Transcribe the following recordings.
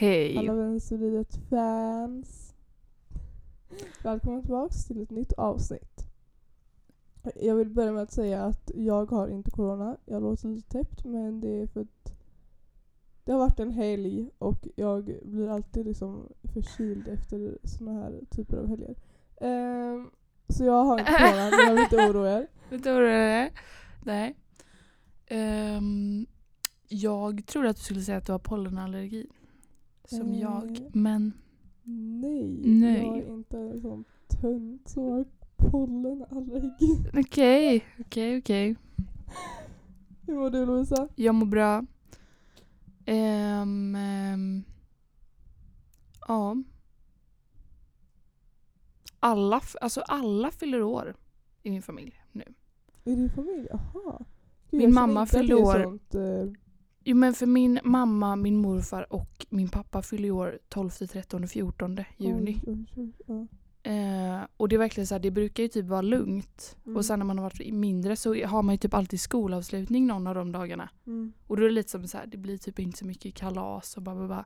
Hej alla Vänstervridet fans. Välkomna tillbaks till ett nytt avsnitt. Jag vill börja med att säga att jag har inte corona. Jag låter lite täppt men det är för att det har varit en helg och jag blir alltid liksom förkyld efter såna här typer av helger. Ehm, så jag har inte corona, men jag vill inte oroa er. Vad det är? Nej. Ehm, jag trodde att du skulle säga att du har pollenallergi. Som Eh. jag. Men Nej, Nej. jag är inte en sån tönt som har pollenallergi. okej, okej, okej. Hur mår du Lovisa? Jag mår bra. Ehm, ehm, ja. Alla, alltså alla fyller år i min familj nu. Är din familj? Jaha. Min mamma fyller år. Sånt, eh, Jo men för min mamma, min morfar och min pappa fyller år 12, 13, 14 juni. oj, oj, ja. Eh, och det är verkligen så här, det brukar ju typ vara lugnt. Mm. Och sen när man har varit mindre så har man ju typ alltid skolavslutning någon av de dagarna. Mm. Och då är det lite som så här, det blir typ inte så mycket kalas och bara, bara, bara.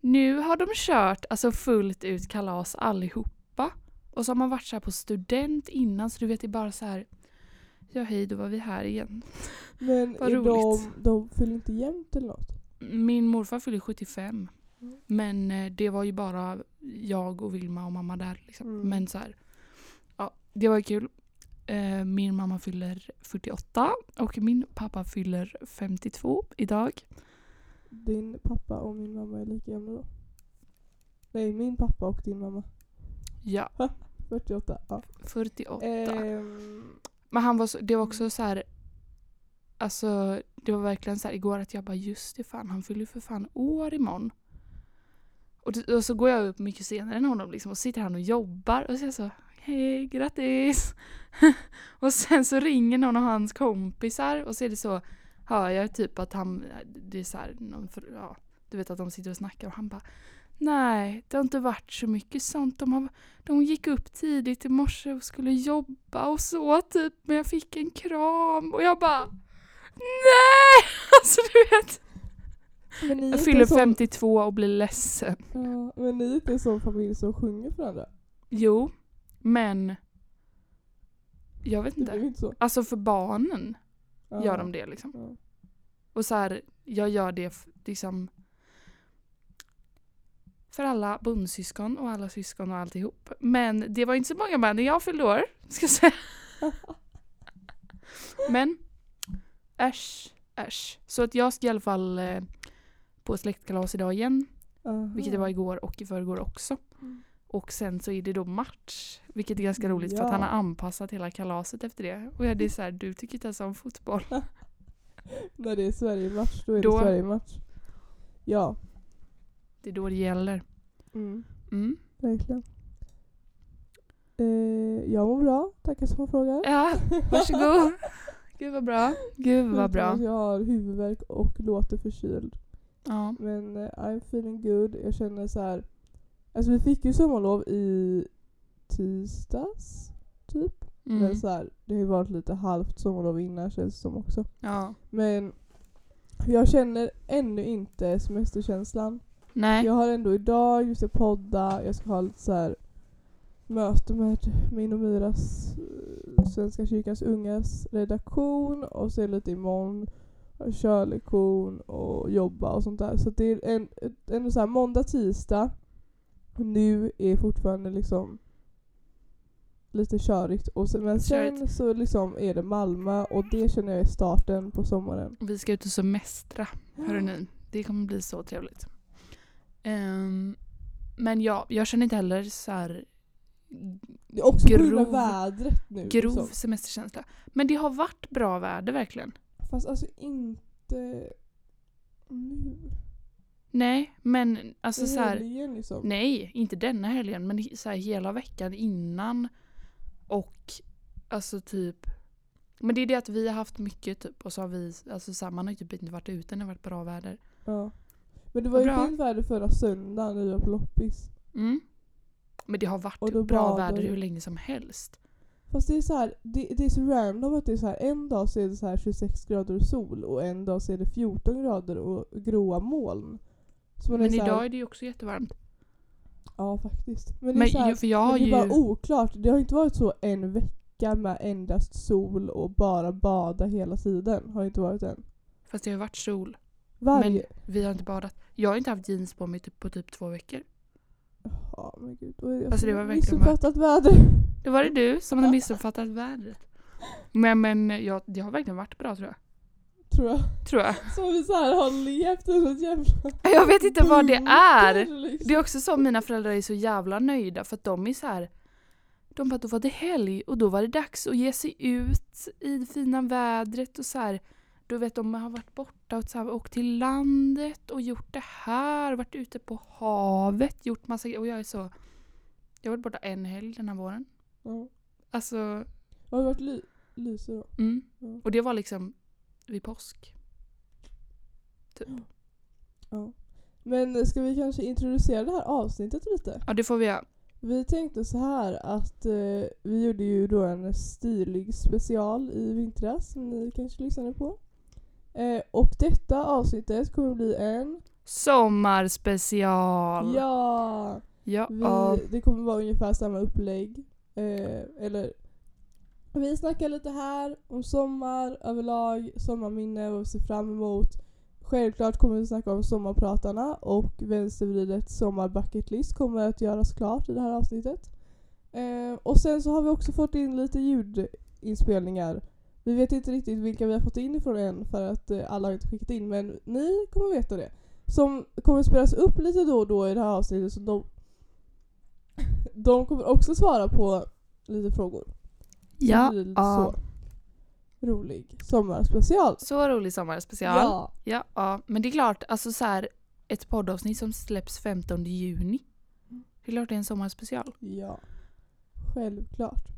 Nu har de kört alltså fullt ut kalas allihopa. Och så har man varit så här på student innan så du vet det är bara så här. Ja hej då var vi här igen. Men Vad är de, roligt. de fyller inte jämnt eller något? Min morfar fyller 75. Mm. Men eh, det var ju bara jag och Vilma och mamma där. Liksom. Mm. Men så här, ja, det var ju kul. Eh, Min mamma fyller 48 och min pappa fyller 52 idag. Din pappa och min mamma är lika gamla då? Nej, min pappa och din mamma. Ja, 48. Ja. 48. Ehm, Men han var så, det var också så här. Alltså det var verkligen så här igår att jag bara just det fan han fyller ju för fan år imorgon. Och, och så går jag upp mycket senare än honom liksom och sitter han och jobbar och så är jag så hej grattis. och sen så ringer någon av hans kompisar och så är det så hör jag typ att han, det är så här, någon, ja, du vet att de sitter och snackar och han bara Nej, det har inte varit så mycket sånt. De, har, de gick upp tidigt i morse och skulle jobba och så typ. Men jag fick en kram och jag bara Nej! Alltså du vet. Jag fyller sån- 52 och blir ledsen. Ja, men ni är inte en sån familj som sjunger för varandra? Jo, men jag vet Det är ju inte. inte så. Alltså för barnen Ja. gör de det liksom. Ja. Och så här, jag gör det liksom för alla bondsyskon och alla syskon och alltihop. Men det var inte så många med när jag fyllde år, ska jag säga. Men äsch, äsch. Så att jag ska i alla fall eh, på släktkalas idag igen, Aha. vilket det var igår och i förrgår också. Mm. Och sen så är det då match, vilket är ganska roligt för att Ja. han har anpassat hela kalaset efter det. Och jag, det är så här, du tycker inte ens om fotboll. När det är Sverige-match, då är Då- det Sverige-match. Ja. Det är då det gäller. Mm. Mm. Verkligen. Eh, jag mår bra, tackar som frågar. Ja, varsågod. Gud vad bra. Gud vad bra. Jag har huvudvärk och låter förkyld. Ja. Men eh, I'm feeling good. Jag känner så här. Alltså vi fick ju sommarlov i tisdags, typ. Men Mm. så här, det har ju varit lite halvt sommarlov innan känns det som också. ja. Men jag känner ännu inte semesterkänslan. Nej. Jag har ändå idag, just jag podda, jag ska ha lite så här möte med min och Myras eh, Svenska kyrkans ungas redaktion och sen lite imorgon körlektion och jobba och sånt där. Så det är en, en så här måndag, tisdag. Nu är fortfarande liksom lite körigt. Och sen, men sen Körigt. så liksom är det Malmö och det känner jag är starten på sommaren. Vi ska ut och semestra. Hörru ni. Det kommer bli så trevligt. Ehm, men ja, jag känner inte heller så här också Grov- vädret nu. grov liksom. semesterkänsla. Men det har varit bra väder verkligen. Fast alltså inte nu. Nej, men alltså så här. liksom. Nej, inte denna helgen men så här, hela veckan innan. Och alltså typ men det är det att vi har haft mycket typ och så har vi, alltså så här, man har ju typ inte varit ute när det har varit bra väder. Ja. Men det var ju bra. fint väder förra söndagen när vi var på loppis. Mm. Men det har varit bra väder hur länge som helst. Fast det är så här, det, det är så random att det är så här, en dag så är det så här 26 grader och sol och en dag så är det 14 grader och gråa moln. Så man är Men så här- idag är det ju också jättevarmt. Ja faktiskt. Men det är, Men här, ju- jag men det är ju... bara oklart. Det har inte varit så en vecka med endast sol och bara bada hela tiden. Har inte varit än. Fast det har varit sol. Varje... Vi har inte badat. Jag har inte haft jeans på mig typ, på typ två veckor. Ja men gud. Då är Alltså, det var verkligen missuppfattat väder. Det var det du som hade missuppfattat vädret. Men, men jag, det har verkligen varit bra tror jag. Tror jag. Tror jag. Som vi så här har levt under ett jävla... Jag vet inte vad det är. liksom. Det är också så mina föräldrar är så jävla nöjda för att de är så här. De bara, då var det helg och då var det dags att ge sig ut i det fina vädret och så här. Du vet, de har varit borta och här, åkt till landet och gjort det här, varit ute på havet, gjort massa grejer. Och jag är så... Jag har varit borta en helg den här våren. Ja. Alltså, Har det varit ly lyse då? mm. Ja. Och det var liksom vid påsk. ja. Men ska vi kanske introducera det här avsnittet lite? Ja, det får vi göra. Vi tänkte så här att eh, vi gjorde ju då en stilig special i vintras som ni kanske lyssnade på. Eh, och detta avsnittet kommer bli en... Sommarspecial. Ja! Ja. Vi. Det kommer vara ungefär samma upplägg. Eh, eller vi snackar lite här om sommar överlag, sommarminne, vad vi ser fram emot. Självklart kommer vi snacka om sommarpratarna och vänstervridet sommarbucketlist kommer att göras klart i det här avsnittet. Eh, och sen så har vi också fått in lite ljudinspelningar. Vi vet inte riktigt vilka vi har fått in ifrån än för att eh, alla har inte skickat in men ni kommer veta det. Som kommer spelas upp lite då och då i det här avsnittet så de, de kommer också svara på lite frågor. Ja. så rolig sommarspecial. Så rolig sommarspecial. Ja. Ja, ja. Men det är klart, alltså så här, ett poddavsnitt som släpps 15 juni. Det är klart det är en sommarspecial. Ja. Självklart.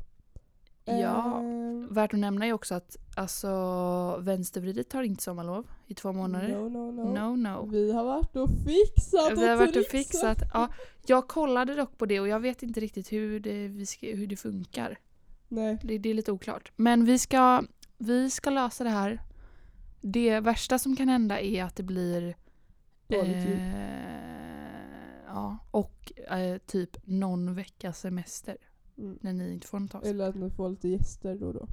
Ja. Ehm, Värt att nämna är också att alltså, vänstervridet tar inte sommarlov i två månader. No, no, no. No, no. Vi har varit och fixat Vi har varit och fixat. Ja, jag kollade dock på det och jag vet inte riktigt hur det, ska, hur det funkar. Nej. Det, det är lite oklart. Men vi ska, vi ska lösa det här. Det värsta som kan hända är att det blir Dåligt ljud. Eh, ja, och eh, typ någon vecka semester Mm. när ni inte får något avsnitt. Eller att ni får lite gäster då och då.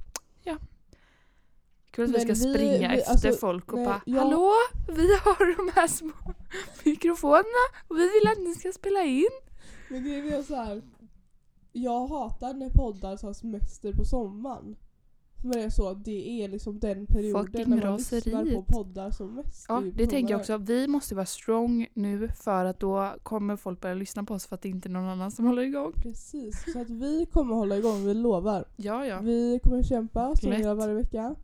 Kul att vi ska vi- springa vi- efter alltså, folk och nej, bara jag- Hallå! Vi har de här små mikrofonerna och vi vill att ni ska spela in. Men grejen är så här. Jag hatar när poddar tar semester på sommaren. Men det är så det är liksom den perioden Fucking när man lyssnar på raseriet. poddar som mest. Ja, ju det tänker jag också. Vi måste vara strong nu för att då kommer folk börja lyssna på oss för att det inte är någon annan som håller igång. Precis, så att vi kommer hålla igång, vi lovar. Ja, ja. Vi kommer kämpa som vi gör varje vecka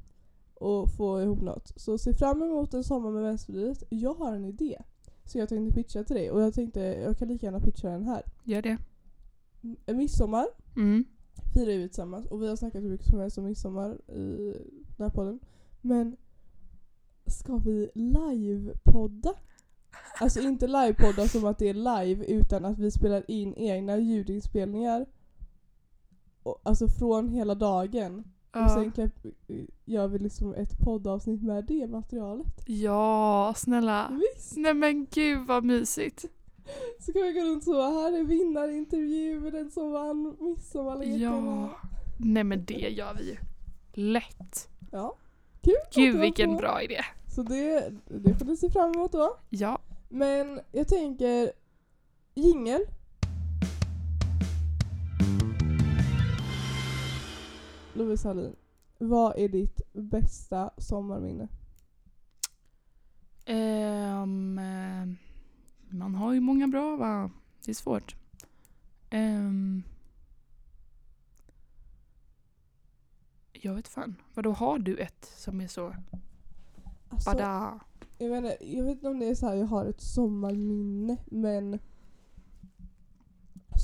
och få ihop något. Så se fram emot en sommar med Vänsterpartiet. Jag har en idé. Så jag tänkte pitcha till dig och jag tänkte jag kan lika gärna pitcha den här. Gör det. En midsommar Mm. Firar vi tillsammans och vi har snackat hur mycket som helst om midsommar i den här podden. Men ska vi livepodda? Alltså inte livepodda som att det är live utan att vi spelar in egna ljudinspelningar. Och, alltså från hela dagen. Och Ja. sen klipp, gör vi liksom ett poddavsnitt med det materialet. ja, snälla. Visst! Nej men gud vad mysigt. Så kan vi gå runt så, här är vinnarintervju, den som vann midsommarlekarna. Ja. Nej men det gör vi ju. Lätt. ja. Kul! Gud du vilken bra idé. Så det, det får ni se fram emot då. Ja. Men jag tänker, jingel. Lovisa Hallin, vad är ditt bästa sommarminne? Ehm, eh, man har ju många bra va? Det är svårt. Ehm, jag vet fan. Vadå har du ett som är så Alltså, bada? jag, menar, jag vet inte om det är så här jag har ett sommarminne men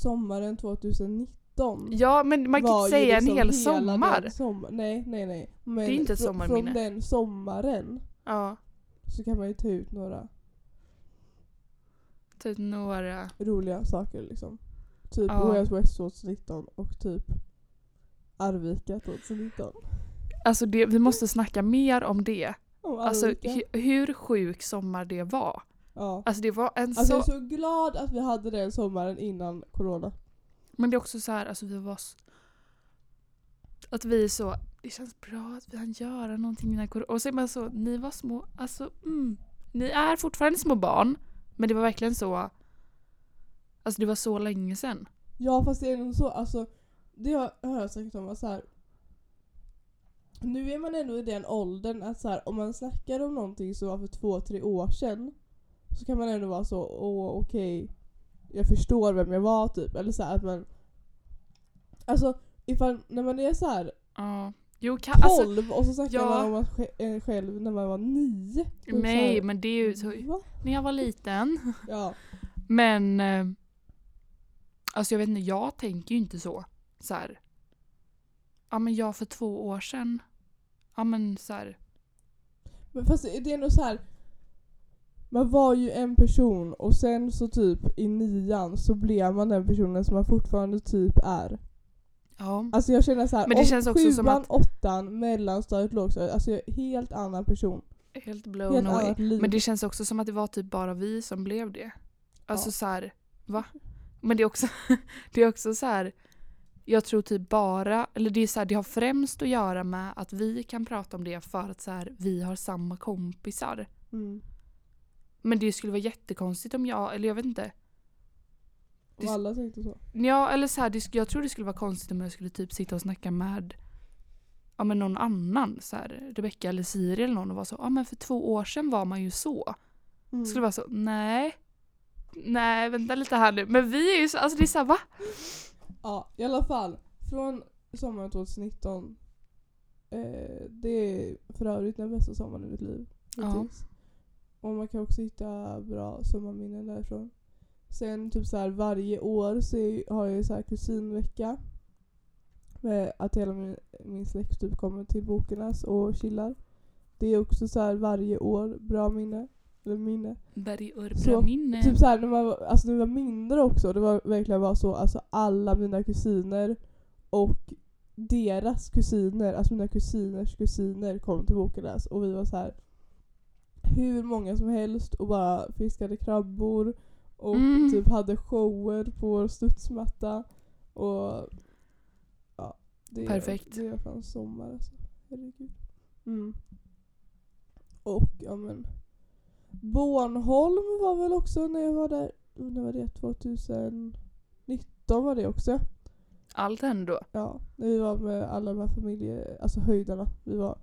sommaren 2019 Ja men man kan inte säga liksom en hel sommar. sommar. Nej, nej, nej. Men Det är inte ett sommarminne. Från den sommaren Ja, så kan man ju ta ut några typ några. roliga saker liksom. Typ Ja. Out West 2019 och typ Arvika 2019. Alltså det, vi måste snacka mer om det. Om Alltså hu- hur sjuk sommar det var. Ja. Alltså det var en Alltså så... jag är så glad att vi hade den sommaren innan corona. Men det är också så här, alltså vi var... s- Att vi är så, det känns bra att vi kan göra någonting innan corona. Och så är man så, ni var små, alltså mm. Ni är fortfarande små barn. Men det var verkligen så... Alltså det var så länge sedan. Ja fast det är nog så, alltså det har jag sagt om att så här. Nu är man ändå i den åldern att så här, om man snackar om någonting som var för två, tre år sedan så kan man ändå vara så, åh okej, jag förstår vem jag var typ. Eller så här, att man... Alltså ifall, när man är så här Ja. Jo, kan, alltså, 12 och så snackar ja. man om att sj- eh, själv när man var 9. Och så nej men det är ju så... Va? När jag var liten. Ja. Men... eh, Alltså jag vet inte, jag tänker ju inte så. Så här. Ja men jag för två år sedan. Ja men så här. Men fast det är ändå så här. Man var ju en person och sen så typ i nian så blev man den personen som man fortfarande typ är. Ja. Alltså jag känner så här, Men det känns också som sjuan, att- åttan, mellanstadiet, lågstadiet. Alltså jag är helt annan person. Helt blown Helt away. Men det känns också som att det var typ bara vi som blev det. Alltså Ja. så här, va? Men det är också, det är också så här. Jag tror typ bara, eller det är så här, det har främst att göra med att vi kan prata om det för att så här, vi har samma kompisar. Mm. Men det skulle vara jättekonstigt om jag, eller jag vet inte. Och alla tänkte så. Ja, eller så här, det, jag tror det skulle vara konstigt om jag skulle typ sitta och snacka med ja, men någon annan. Så här, Rebecca eller Siri eller någon och vara så, ja men för två år sedan var man ju så. Mm. Skulle vara så, nej. Nej, vänta lite här nu. Men vi är ju så, alltså det är såhär va? Ja, i alla fall. Från sommaren 2019. Eh, det är för övrigt den bästa sommaren i mitt liv. Ja. Och man kan också hitta bra sommarminnen därifrån. Sen typ så här varje år så är, har jag så här kusinvecka. Med att hela min, min släkt typ kommer till Bokenäs och chillar. Det är också så här varje år bra minne. Eller minne. Berg Så, minne. Typ såhär när man, alltså när vi var mindre också, det var verkligen var så, alltså alla mina kusiner och deras kusiner, alltså mina kusiners kusiner kom till Bokenäs och vi var så här hur många som helst och bara fiskade krabbor och Mm. typ hade shower på vår studsmatta och ja, det, Perfekt. det var fan sommar alltså. Herregud. Mm. Och ja men Bornholm var väl också när jag var där, när var det? 2019 var det också. Allt hände då. Ja, när vi var med alla de här familje, alltså höjdarna. Vi var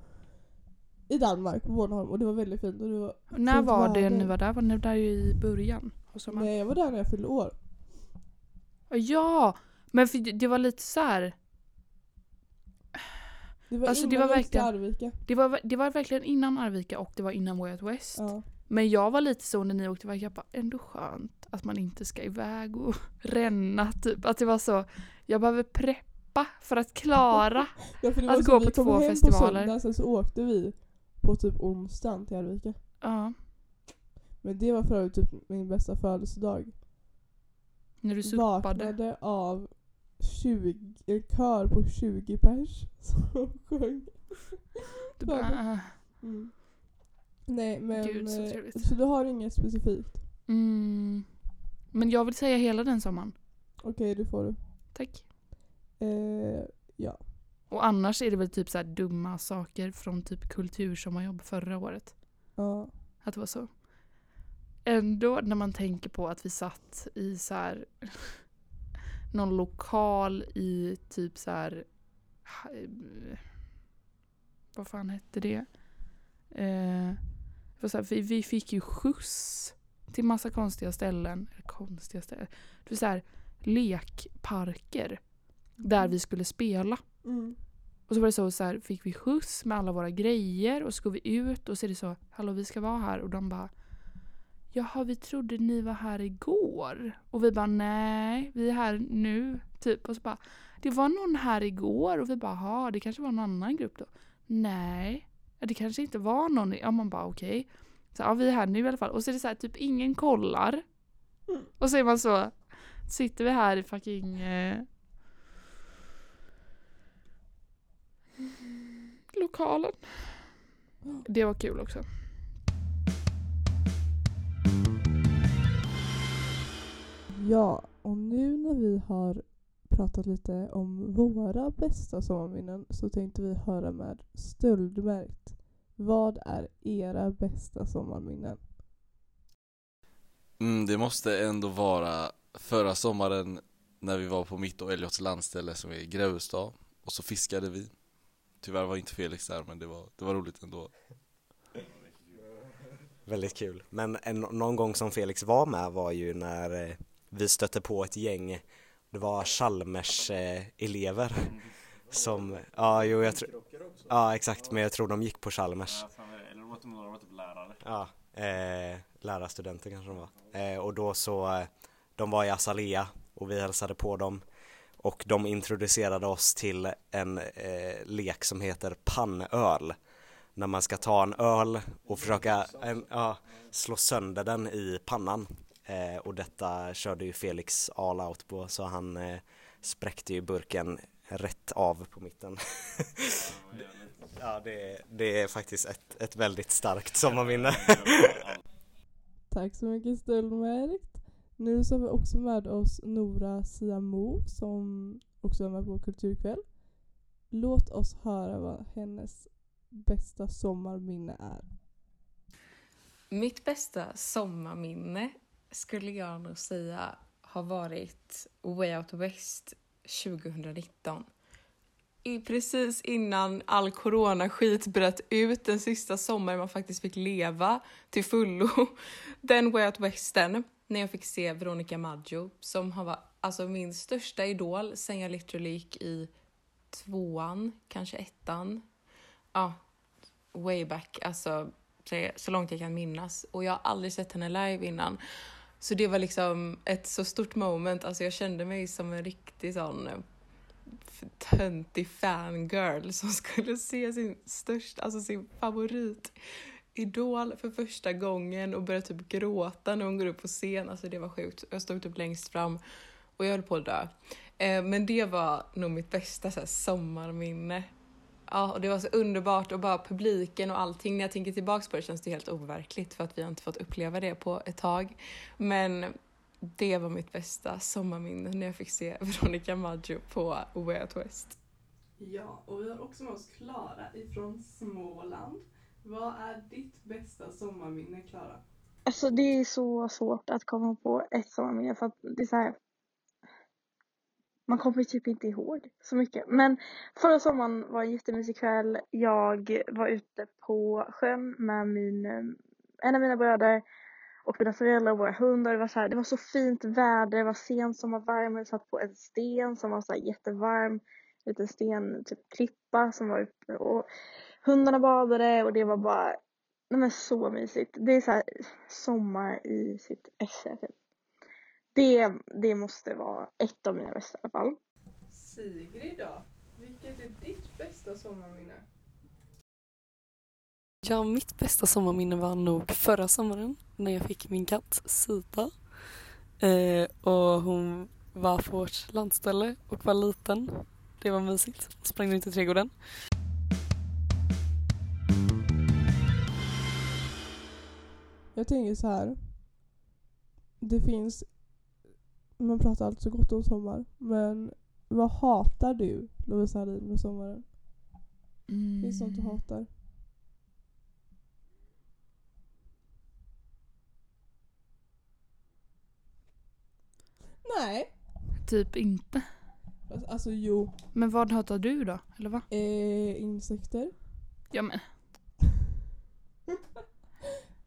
i Danmark på Bornholm och det var väldigt fint. Och det var När fint var det ni var där? Var ni där i början? av sommaren? Nej jag var där när jag fyllde år. Ja! Men det- var lite så här. Det var Alltså, det var verkligen- Arvika. Det var, det var verkligen innan Arvika och det var innan Way Out West. Ja. Men jag var lite så när ni åkte iväg, jag bara ändå skönt att man inte ska iväg och ränna typ. Att det var så, jag behöver preppa för att klara. Ja, för Att gå på två festivaler. På söndagen, sen så åkte vi på typ onsdagen till Arvika. Ja, Men det var för övrigt typ min bästa födelsedag. när du suppade. Vaknade av 20, en kör på 20 pers som sjöng. Du bara, äh. Mm. Nej men, Gud, så eh, trevligt. så du har inget specifikt? mm. Men jag vill säga hela den sommaren. Okej, det får du. Tack. Eh, ja. Och annars är det väl typ så dumma saker från typ kultursommarjobb förra året. ja. Att det var så. Ändå när man tänker på att vi satt i så här någon lokal i typ så här vad fan hette det? Eh, så här, vi, vi fick ju skjuts till massa konstiga ställen. Eller konstiga ställen. Det var så här lekparker där vi skulle spela. Mm. Och så var det så, så här, fick vi skjuts med alla våra grejer och så går vi ut och så är det så, hallå vi ska vara här och de bara Jaha vi trodde ni var här igår. Och vi bara nej, vi är här nu. Typ och så bara det var någon här igår och vi bara ja det kanske var en annan grupp då. Nej, det kanske inte var någon. Ja man bara okej. Så ja vi är här nu i alla fall. Och så är det så här typ ingen kollar. Mm. Och så är man så, sitter vi här i fucking eh, lokalen. Det var kul också. Ja, och nu när vi har pratat lite om våra bästa sommarminnen så tänkte vi höra med Stöldmärkt. Vad är era bästa sommarminnen? Mm, det måste ändå vara förra sommaren när vi var på mitt och Elliots landställe som är i Greustad och så fiskade vi. Tyvärr var inte Felix där men det var, det var roligt ändå. Väldigt kul. Men en, någon gång som Felix var med var ju när eh, vi stötte på ett gäng, det var Chalmers eh, elever som, ja jo jag tror, ja exakt men jag tror de gick på Chalmers. Eller de var typ lärare. Ja, eh, lärarstudenter kanske de var. Eh, och då så, eh, de var i Azalea och vi hälsade på dem och de introducerade oss till en eh, lek som heter pannöl. När man ska ta en öl och försöka en, ja, slå sönder den i pannan. Eh, och detta körde ju Felix all out på så han eh, spräckte ju burken rätt av på mitten. ja, det, det är faktiskt ett, ett väldigt starkt sommarminne. Tack så mycket Stöldmärkt. Nu så har vi också med oss Nora Siamo som också är med på Kulturkväll. Låt oss höra vad hennes bästa sommarminne är. Mitt bästa sommarminne skulle jag nog säga har varit Way Out West 2019. I precis innan all coronaskit bröt ut den sista sommaren man faktiskt fick leva till fullo. Den Way Out Westen, när jag fick se Veronica Maggio som har varit alltså min största idol sen jag literally gick i tvåan, kanske ettan. Ja, way back, alltså så långt jag kan minnas. Och jag har aldrig sett henne live innan. Så det var liksom ett så stort moment. Alltså jag kände mig som en riktig sån töntig fangirl som skulle se sin största, alltså sin favorit idol för första gången och började typ gråta när hon går upp på scen. Alltså det var sjukt. Jag stod typ längst fram och jag höll på att dö. Eh, men det var nog mitt bästa så här, sommarminne. Ja, och det var så underbart och bara publiken och allting. När jag tänker tillbaks på det känns det helt overkligt för att vi har inte fått uppleva det på ett tag. Men det var mitt bästa sommarminne när jag fick se Veronica Maggio på Way Out West. Ja, och vi har också med oss Klara ifrån Småland. Vad är ditt bästa sommarminne, Klara? Alltså det är så svårt att komma på ett sommarminne för att det är så här, Man kommer typ inte ihåg så mycket. Men förra sommaren var en jättemysig kväll. Jag var ute på sjön med min, en av mina bröder och mina föräldrar och våra hundar. Det var, så här, det var så fint väder, det var sensommarvärme. Vi satt på en sten som var så här jättevarm. En liten sten, typ klippa som var uppe. Och hundarna badade och det var bara nej men så mysigt. Det är så här sommar i sitt esse. Typ. Det, det måste vara ett av mina bästa i alla fall. Sigrid då? Vilket är ditt bästa sommarminne? Ja, mitt bästa sommarminne var nog förra sommaren när jag fick min katt Sita. Eh, och hon var på vårt landställe och var liten. Det var mysigt. Sprang runt i trädgården. Jag tänker så här. Det finns, man pratar alltid så gott om sommar, men vad hatar du Lovisa Hallin med sommaren? Mm. Finns det något du hatar? Nej. Typ inte. Alltså, alltså jo, Men vad hatar du då? Eller va? eh, insekter. Ja men.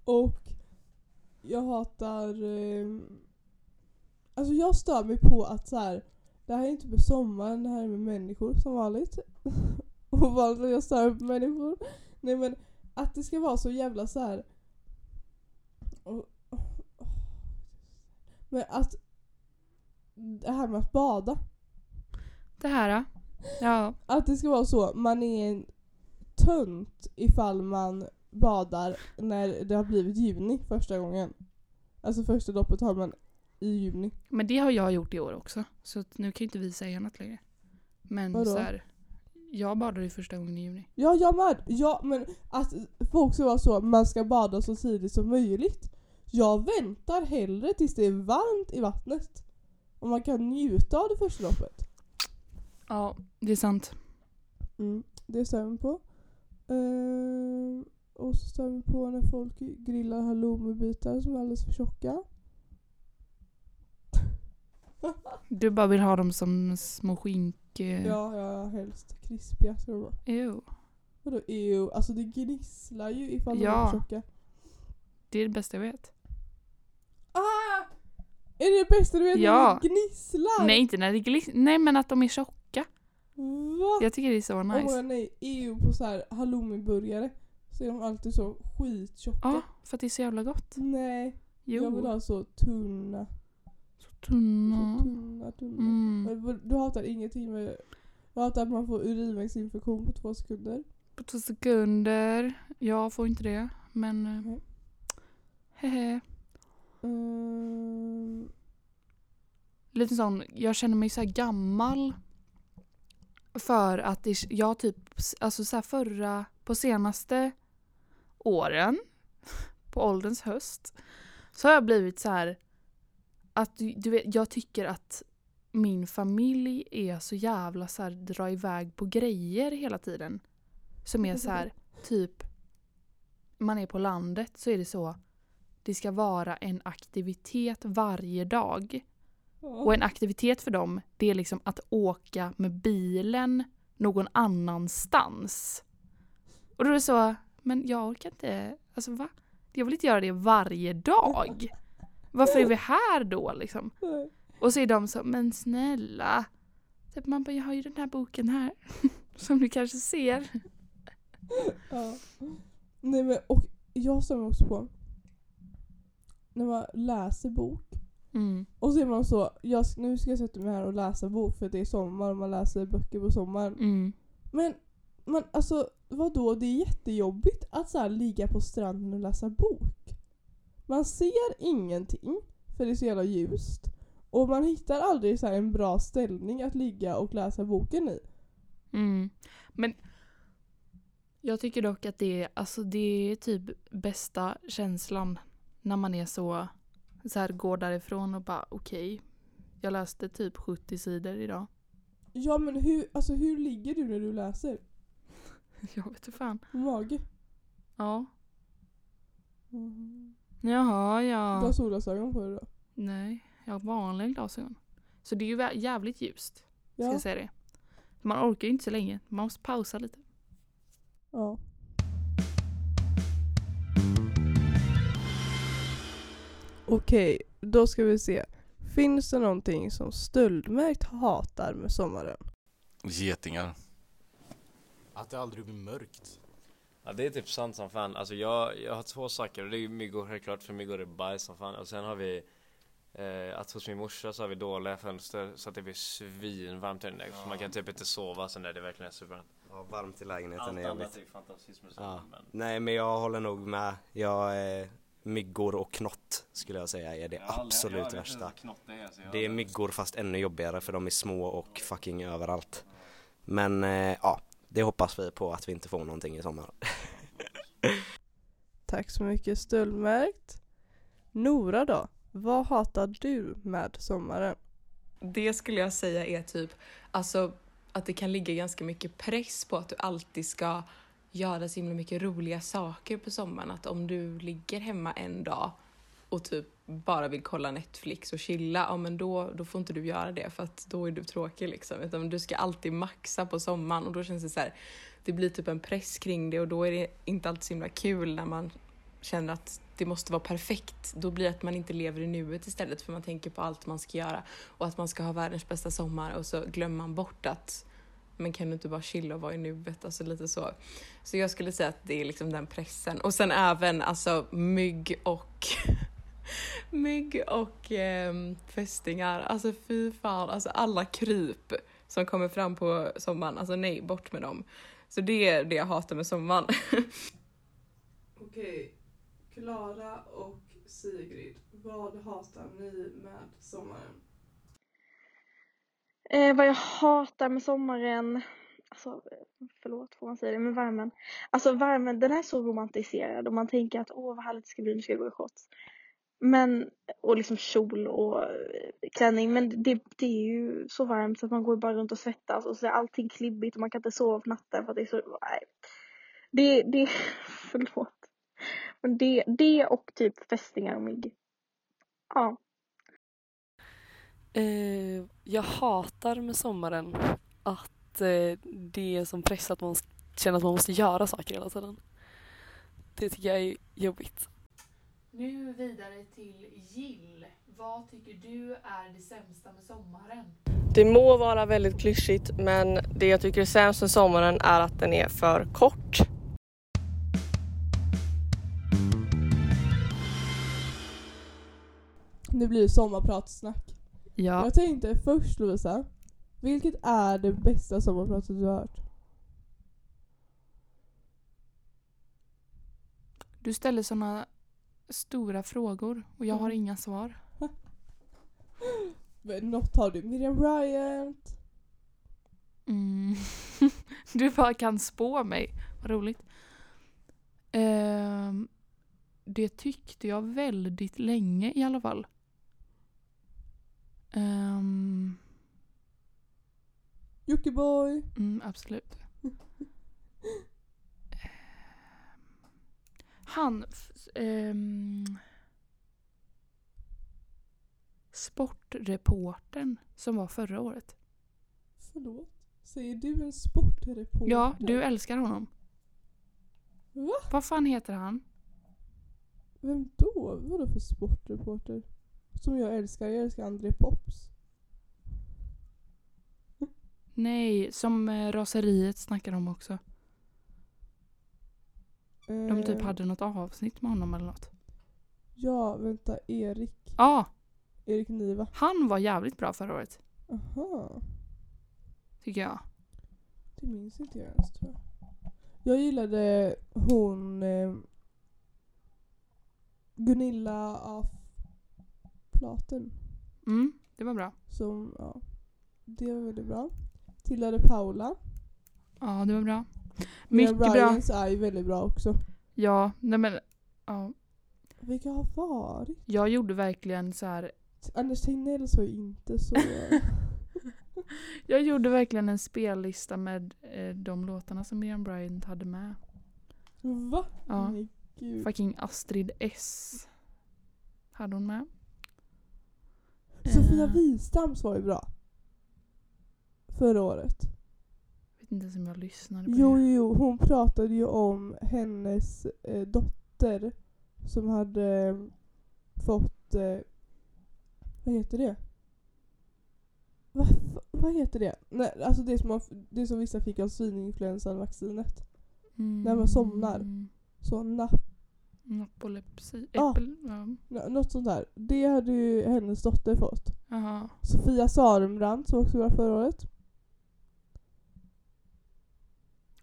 Och jag hatar... Eh, alltså jag stör mig på att så här, det här är inte med sommaren, det här är med människor som vanligt. Ovanligt att jag stör mig på människor. Nej men att det ska vara så jävla så här. och- Men att det här med att bada. Det här då? Ja. Att det ska vara så, man är en tönt ifall man badar när det har blivit juni första gången. Alltså första doppet har man i juni. Men det har jag gjort i år också. Så att nu kan ju inte vi säga något längre. Men Vadå? så här, jag badade ju första gången i juni. Ja, jag med! Ja, men att folk ska vara så, man ska bada så tidigt som möjligt. Jag väntar hellre tills det är varmt i vattnet. Och man kan njuta av det första loppet. Ja, det är sant. Mm, det stämmer på. Ehm, och så stämmer vi på när folk grillar halloumibitar som är alldeles för tjocka. Du bara vill ha dem som små skink... eh, Ja, ja, helst krispiga ska de vara. ew. Vadå ew? Alltså det gnisslar ju ifall de Ja. är för tjocka. Det är det bästa jag vet. Ah! Är det det bästa du vet? Ja. När det gnisslar? Nej, inte när det gliss... Nej, men att de är tjocka. Va? Jag tycker det är så Oh nice. god, nej, ew på så här halloumiburgare så är de alltid så skittjocka. Ja, för att det är så jävla gott. Nej, jag vill Jo. ha så tunna. Så Så tunna. tunna, tunna. Mm. Du hatar ingenting med... Du hatar att man får urinvägsinfektion på två sekunder. På två sekunder. Jag får inte det, men... eh, Nej. Hehe. Mm, Lite sån, jag känner mig så gammal. För att det, jag typ, alltså så förra, på senaste åren, på ålderns höst, så har jag blivit så här att du, du vet, jag tycker att min familj är så jävla så här dra iväg på grejer hela tiden. Som är så här, typ, man är på landet så är det så, det ska vara en aktivitet varje dag. Och en aktivitet för dem, det är liksom att åka med bilen någon annanstans. Och då är det så, men jag orkar inte, alltså va? Jag vill inte göra det varje dag. Varför är vi här då liksom? Och så är de så, men snälla. Typ man bara, jag har ju den här boken här. Som du kanske ser. Ja. Nej men och jag stämmer också på när man läser bok Mm. och så är man så, jag, nu ska jag sätta mig här och läsa bok för det är sommar och man läser böcker på sommaren. Mm. Men man, alltså vadå, det är jättejobbigt att så här ligga på stranden och läsa bok. Man ser ingenting för det är så jävla ljust. Och man hittar aldrig så en bra ställning att ligga och läsa boken i. Mm. Men jag tycker dock att det är, alltså det är typ bästa känslan när man är så, så här går därifrån och bara okej, jag läste typ 70 sidor idag. Ja men hur, alltså, hur ligger du när du läser? Jag vet inte fan. Mage? Ja. Mm. Jaha, Du ja. har solglasögon på dig då? Nej, jag har vanliga glasögon. Så det är ju jävligt ljust, ska Ja. jag säga det. Man orkar ju inte så länge, man måste pausa lite. ja. Okej, då ska vi se. Finns det någonting som stöldmärkt hatar med sommaren? Getingar. Att det aldrig blir mörkt. Ja det är typ sant som fan. Alltså jag, jag har två saker och det är ju myggor självklart för myggor är bajs som fan. Och sen har vi eh, att hos min morsa så har vi dåliga fönster så att det blir svinvarmt där inne. Så man kan typ inte sova sen när det verkligen är supervarmt. Ja, varmt i lägenheten Allt är annat jobbigt. är ju fantastiskt med Ja. men Nej men jag håller nog med. Jag, eh, myggor och knott skulle jag säga är det Jag absolut jag inte värsta. knott det är, så jag Det är myggor fast ännu jobbigare för de är små och fucking överallt. Men eh, ja, det hoppas vi på att vi inte får någonting i sommar. Tack så mycket stöldmärkt. Nora då? Vad hatar du med sommaren? Det skulle jag säga är typ alltså att det kan ligga ganska mycket press på att du alltid ska göra så himla mycket roliga saker på sommaren. Att om du ligger hemma en dag och typ bara vill kolla Netflix och chilla, ja men då, då får inte du göra det för att då är du tråkig liksom. Utan du ska alltid maxa på sommaren och då känns det så här, det blir typ en press kring det och då är det inte alltid så himla kul när man känner att det måste vara perfekt. Då blir det att man inte lever i nuet istället för man tänker på allt man ska göra och att man ska ha världens bästa sommar och så glömmer man bort att men kan du inte bara chilla och vara i nuet? Alltså lite så. Så jag skulle säga att det är liksom den pressen. Och sen även alltså mygg och mygg och ehm, fästingar. Alltså fy fan, alltså alla kryp som kommer fram på sommaren. Alltså nej, bort med dem. Så det är det jag hatar med sommaren. Okej, Klara och Sigrid. Vad hatar ni med sommaren? Eh, vad jag hatar med sommaren, alltså förlåt får man säga det, men värmen. Alltså värmen, den är så romantiserad och man tänker att åh vad härligt det ska bli, nu ska jag gå i shorts. Men, och liksom kjol och eh, klänning. Men det, det är ju så varmt så att man går bara runt och svettas och så är allting klibbigt och man kan inte sova på natten för att det är så, nej. Det, det, förlåt. Men det, det och typ fästingar och mygg. Ja. Uh, jag hatar med sommaren att uh, det är som press att man känner att man måste göra saker hela tiden. Det tycker jag är jobbigt. Nu vidare till Jill. Vad tycker du är det sämsta med sommaren? Det må vara väldigt klyschigt men det jag tycker är sämst med sommaren är att den är för kort. Nu blir det sommarpratssnack. Ja. Jag tänkte först Lovisa, vilket är det bästa sommarpratet du har hört? Du ställer såna stora frågor och jag har inga svar. Men något har du, Miriam Bryant. Mm. du bara kan spå mig. Vad roligt. Ehm, det tyckte jag väldigt länge i alla fall. Um, Jockiboi. mm, absolut. Han... ehm, sportreportern som var förra året. Förlåt? Säger du en sportreporter? Ja, du älskar honom. Va? Vad fan heter han? Vem då? Vadå för sportreporter? Som jag älskar. Jag älskar André Pops. Nej, som eh, raseriet snackar om också. De typ Eh, hade något avsnitt med honom eller något. Ja, vänta. Erik. Ja, Erik Niva. han var jävligt bra förra året. Aha. Tycker jag. Det minns inte jag ens tror jag. Jag gillade hon eh, Gunilla af Platen. Mm, det var bra. Som, ja. Det var väldigt bra. Tilda de Paula. Ja, det var bra. Mycket bra. Bryans är ju väldigt bra också. Ja, nej men... Ja, Vilka har varit? jag gjorde verkligen så här. Anders Tegnell var ju inte så... Jag gjorde verkligen en spellista med eh, de låtarna som Miriam Bryant hade med. Va? Ja. Nej, gud. Fucking Astrid S. Hade hon med. Sofia Eh, Wistams var ju bra. Förra året. Inte ens om jag lyssnade på Jo, det. jo, hon pratade ju om hennes eh, dotter som hade eh, fått, eh, vad heter det? Va, vad heter det? Nej, alltså det som, man, det som vissa fick av svininfluensan-vaccinet. Mm. när man somnar. Så napp, Napolepsi. Äppel. Ja. nå- något sånt där. Det hade ju hennes dotter fått. Jaha. Sofia Sarenbrant som också var förra året.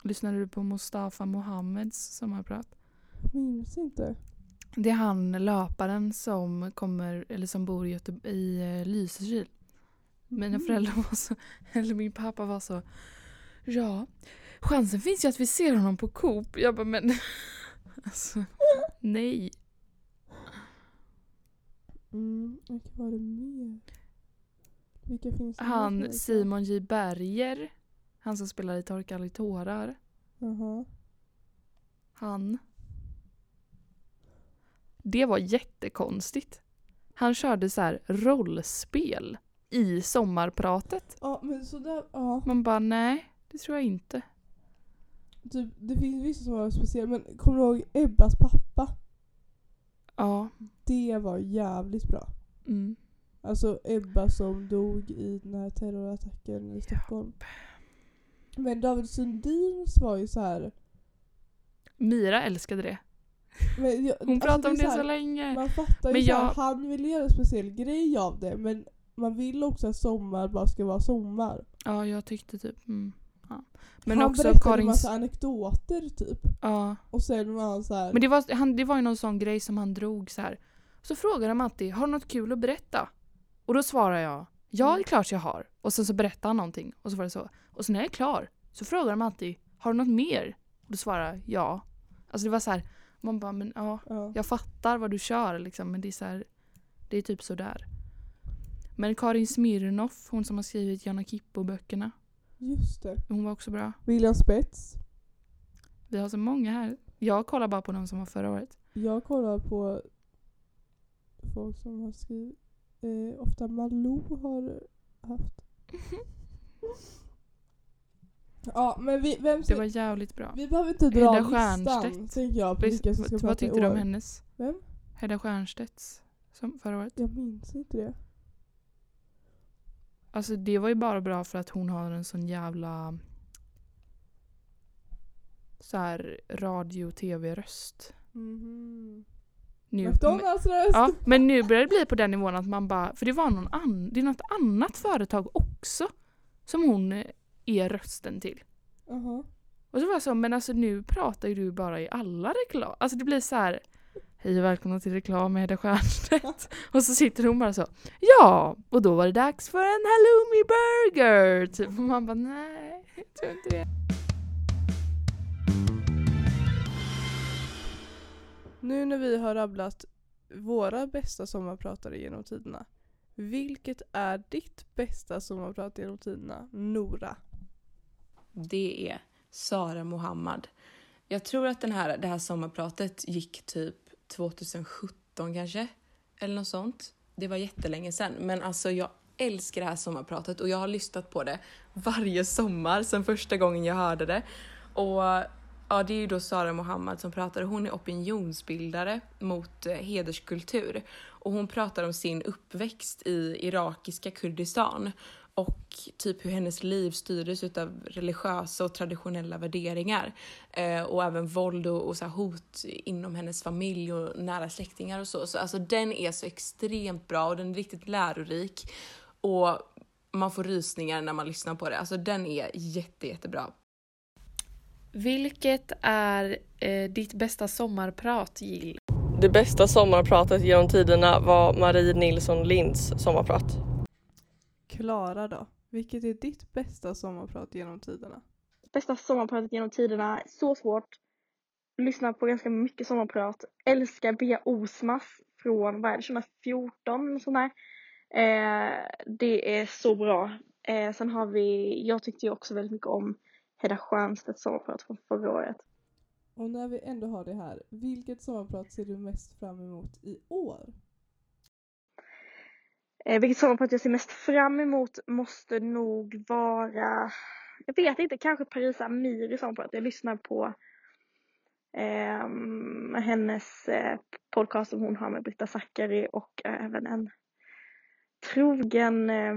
Lyssnade du på Mustafa Mohammeds sommarprat? Minns inte. Det är han löparen som kommer, eller som bor i, Göte- i eh, Lysekil. Mina Mm. föräldrar var så, eller min pappa var så, ja, chansen finns ju att vi ser honom på Coop. Jag bara, men alltså, nej. Mm, vilka var det mer? Vilka finns det Han? Simon J Berger, han som spelar i Torka aldrig tårar. Jaha. Han. Det var jättekonstigt. Han körde så här rollspel i sommarpratet. Ja men sådär, ja. Man bara nej, det tror jag inte. Typ, det finns vissa som var speciella men kommer du ihåg Ebbas pappa? Ja. Det var jävligt bra. Mm. Alltså Ebba som dog i den här terrorattacken i Stockholm. Men David Sundins var ju så här. Mira älskade det. Men jag, Hon alltså, pratade om är det här, så länge. Man fattar ju Men så här, jag- han vill göra en speciell grej av det men man vill också att sommar bara ska vara sommar. Ja, jag tyckte typ... Mm. Ja. Men han också berättade Karins... massa anekdoter typ. Ja. Och sen var han så här. Men det var, han, det var ju någon sån grej som han drog så här. Så frågade alltid, har du något kul att berätta? Och då svarar jag, ja det är klart jag har. Och sen så berättar han någonting och så var det så. Och sen när jag är klar så frågar de alltid, har du något mer? Och då svarar jag ja. Alltså det var så här, Man bara, men ja, Ja. jag fattar vad du kör liksom, men det är så här, det är typ sådär. Men Karin Smirnoff, hon som har skrivit Jana Kippo-böckerna, Just det. hon var också bra. William Spets. Vi har så många här. Jag kollar bara på de som var förra året. Jag kollar på folk som har skrivit. Eh, ofta Malou har haft. Ja men vi, vem Det ska, var jävligt bra. vi behöver inte dra Hedda listan Stiernstedt. tänker jag på vilka som ska vad, prata tyckte du om år. hennes? Vem? Hedda Stiernstedts som förra året. Jag minns inte det. Alltså det var ju bara bra för att hon har en sån jävla så här radio tv röst. Mhm. Nu, McDonalds röst! Ja, men nu börjar det bli på den nivån att man bara, för det var någon annan, det är något annat företag också som hon eh, är rösten till. Jaha. Och så var jag så, men alltså nu pratar ju du bara i alla reklam. Alltså det blir så här. Hej och välkomna till reklam med Hedda Stiernstedt. och så sitter hon bara så. Ja, och då var det dags för en halloumi burger. Typ. Och man bara nej, jag tror inte det. Nu när vi har rabblat våra bästa sommarpratare genom tiderna. Vilket är ditt bästa sommarprat genom tiderna? Nora. Det är Sara Mohammad. Jag tror att den här, det här sommarpratet gick typ 2017 kanske. Eller något sånt. Det var jättelänge sedan. Men alltså jag älskar det här sommarpratet och jag har lyssnat på det varje sommar sedan första gången jag hörde det. Och ja, det är ju då Sara Mohammad som pratar. Hon är opinionsbildare mot eh, hederskultur. Och hon pratar om sin uppväxt i irakiska Kurdistan och typ hur hennes liv styrdes av religiösa och traditionella värderingar. Eh, och även våld och, och så här hot inom hennes familj och nära släktingar och så. Så alltså den är så extremt bra och den är riktigt lärorik. Och man får rysningar när man lyssnar på det. Alltså den är jätte, jättebra. Vilket är eh, ditt bästa sommarprat Jill? Det bästa sommarpratet genom tiderna var Marie Nilsson Linds sommarprat. Klara då. Vilket är ditt bästa sommarprat genom tiderna? Bästa sommarpratet genom tiderna, så svårt. Lyssnar på ganska mycket sommarprat. Älskar Bea Osmas från, vad är det, 2014 och sånt där. Eh, det är så bra. Eh, sen har vi, jag tyckte ju också väldigt mycket om Hedda Stiernstedts sommarprat från förra året. Och när vi ändå har det här, vilket sommarprat ser du mest fram emot i år? Eh, vilket sommarprat jag ser mest fram emot måste nog vara, jag vet inte, kanske Parisa Amiri sommarprat. Jag lyssnar på eh, hennes eh, podcast som hon har med Britta Zackari och även en trogen, eh,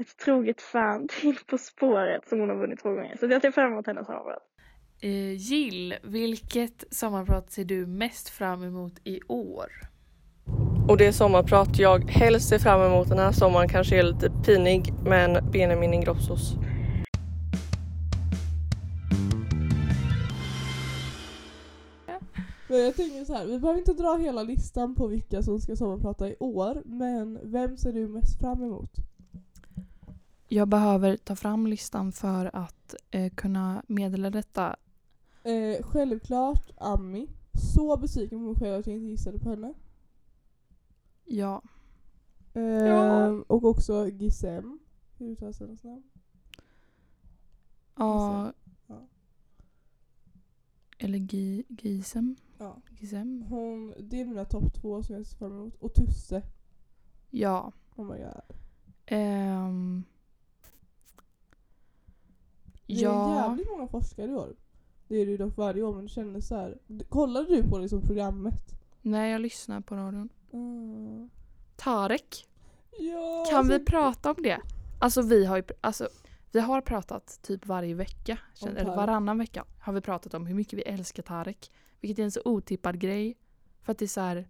ett troget fan till På spåret som hon har vunnit två gånger. Så jag ser fram emot hennes sommarprat. Eh, Jill, vilket sommarprat ser du mest fram emot i år? Och det sommarprat jag helst ser fram emot den här sommaren kanske är lite pinig men Benjamin Ingrossos. Men jag tänker så här, vi behöver inte dra hela listan på vilka som ska sommarprata i år, men vem ser du mest fram emot? Jag behöver ta fram listan för att eh, kunna meddela detta. Eh, självklart Ami. Så besviken på mig själv att jag inte gissade på henne. Ja. Eh, Ja. Och också Gisem. Hur uttalas hennes namn? ja. Eller Gi- Gisem. Ja. Gisem. Hon, det är mina topp två som jag ser fram emot. Och Tusse. Ja. Oh my god. Ehm. Det är Ja. jävligt många forskare i år. Det är det ju dock varje år men det kändes så här. Kollade du på det som programmet? Nej, jag lyssnar på radion. Mm. Tarek. Ja, Kan alltså, vi prata om det? Alltså vi har ju alltså, vi har pratat typ varje vecka, eller varannan vecka har vi pratat om hur mycket vi älskar Tarek. Vilket är en så otippad grej. För att det är så här,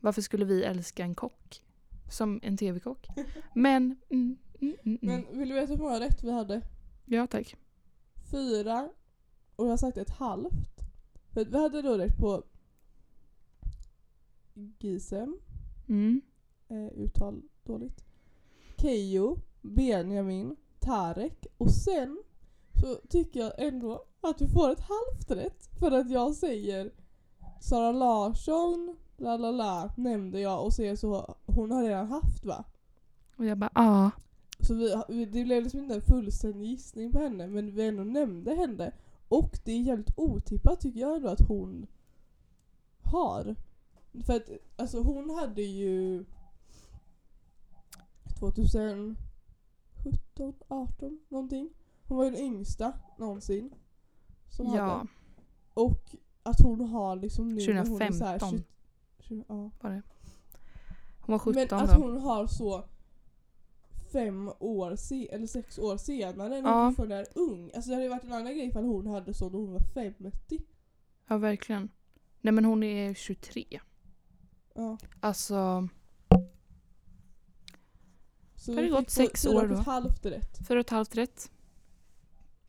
varför skulle vi älska en kock? Som en tv-kock. Men, mm, mm, mm, mm. Men vill du veta hur många rätt vi hade? ja tack. Fyra. Och jag har sagt ett halvt. För vi hade då rätt på Gisem. Mm. Eh, uttal dåligt. Keyyo, Benjamin, Tarek och sen så tycker jag ändå att vi får ett halvt rätt för att jag säger Sara Larsson, la la la, nämnde jag och det så, hon har redan haft va? Och jag bara ja. Så vi, det blev liksom inte en fullständig gissning på henne men vi ändå nämnde henne. Och det är jävligt otippat tycker jag ändå att hon har. För att alltså hon hade ju 2017, 18 någonting. Hon var ju den yngsta någonsin. Som Ja, hade. Och att hon har liksom nu när hon är så här 2015 20 20, ja. var det. Hon var 17 Men att då. hon har så fem år se eller sex år senare när Ja. hon fortfarande är ung. Alltså det hade varit en annan grej ifall hon hade så när hon var 50. Ja, verkligen. Nej men hon är 23. Ja. Alltså, Så har det gått sex fyra år och då. ett halvt rätt. fyra och ett halvt rätt.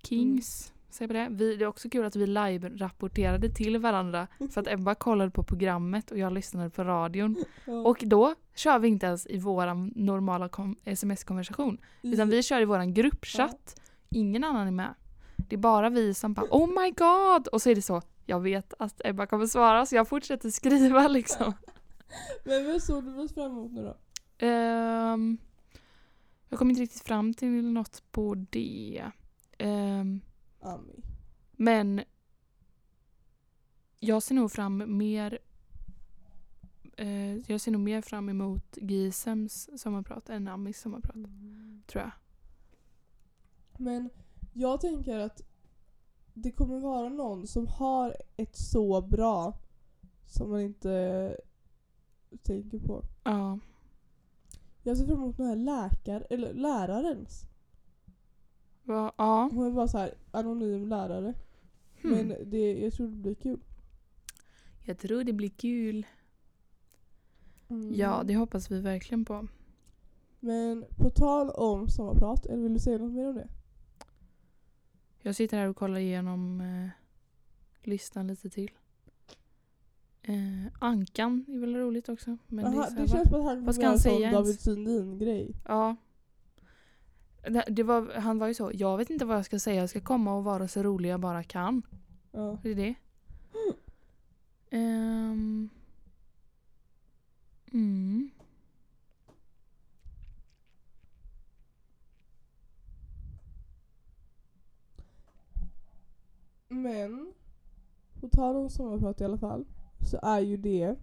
Kings. Säg på det. Vi, det är också kul att vi live-rapporterade till varandra för att Ebba kollade på programmet och jag lyssnade på radion. Ja. Och då kör vi inte ens i vår normala sms-konversation utan vi kör i vår gruppchatt. Ingen annan är med. Det är bara vi som bara oh my god och så är det så jag vet att Ebba kommer svara så jag fortsätter skriva liksom. Men vad såg du mest fram emot nu då? Ehm, jag kom inte riktigt fram till något på det. Ehm, Ami. men jag ser nog fram mer eh, jag ser nog mer fram emot Gisems sommarprat än Amis sommarprat, tror jag. Men jag tänker att det kommer vara någon som har ett så bra som man inte tänker på. Ja. Jag ser fram emot den här läkar, eller lärarens. Va, ja. Hon är bara så här anonym lärare. Hmm. Men det, jag tror det blir kul. Jag tror det blir kul. Mm. Ja, det hoppas vi verkligen på. Men på tal om sommarprat, eller vill du säga något mer om det? Jag sitter här och kollar igenom eh, listan lite till. Eh, Ankan är väl roligt också. Men det, Aha, det här, känns som att han vad ska han säga? David Sundin-grej. Ja. Det, det var, han var ju så, jag vet inte vad jag ska säga, jag ska komma och vara så rolig jag bara kan. Ja. Det är det. Ehm. mm. Men, på tal om sommarprat i alla fall, så är ju det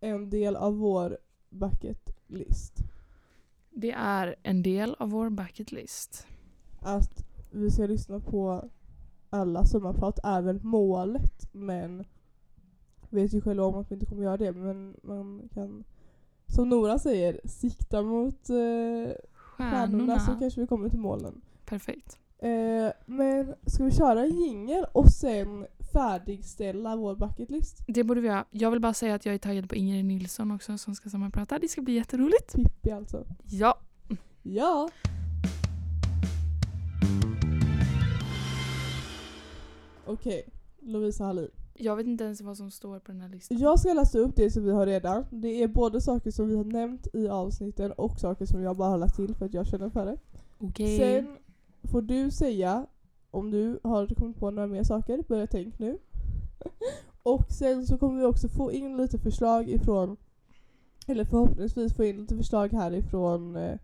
en del av vår bucket list. Det är en del av vår bucket list. Att vi ska lyssna på alla sommarprat är väl målet men vet ju själva om att vi inte kommer göra det men man kan som Nora säger, sikta mot eh, stjärnorna så Stjärnorna. kanske vi kommer till målen. Perfekt. Eh, men ska vi köra en jingel och sen färdigställa vår bucket list? Det borde vi göra. Jag vill bara säga att jag är taggad på Ingrid Nilsson också som ska sammanprata. Det ska bli jätteroligt. Pippi alltså. Ja. Ja! Okej, Lovisa Hallin. Jag vet inte ens vad som står på den här listan. Jag ska läsa upp det som vi har redan. Det är både saker som vi har nämnt i avsnitten och saker som jag bara har lagt till för att jag känner för det. Okej. Sen får du säga om du har kommit på några mer saker, börja tänk nu. och sen så kommer vi också få in lite förslag ifrån, eller förhoppningsvis få in lite förslag härifrån eh,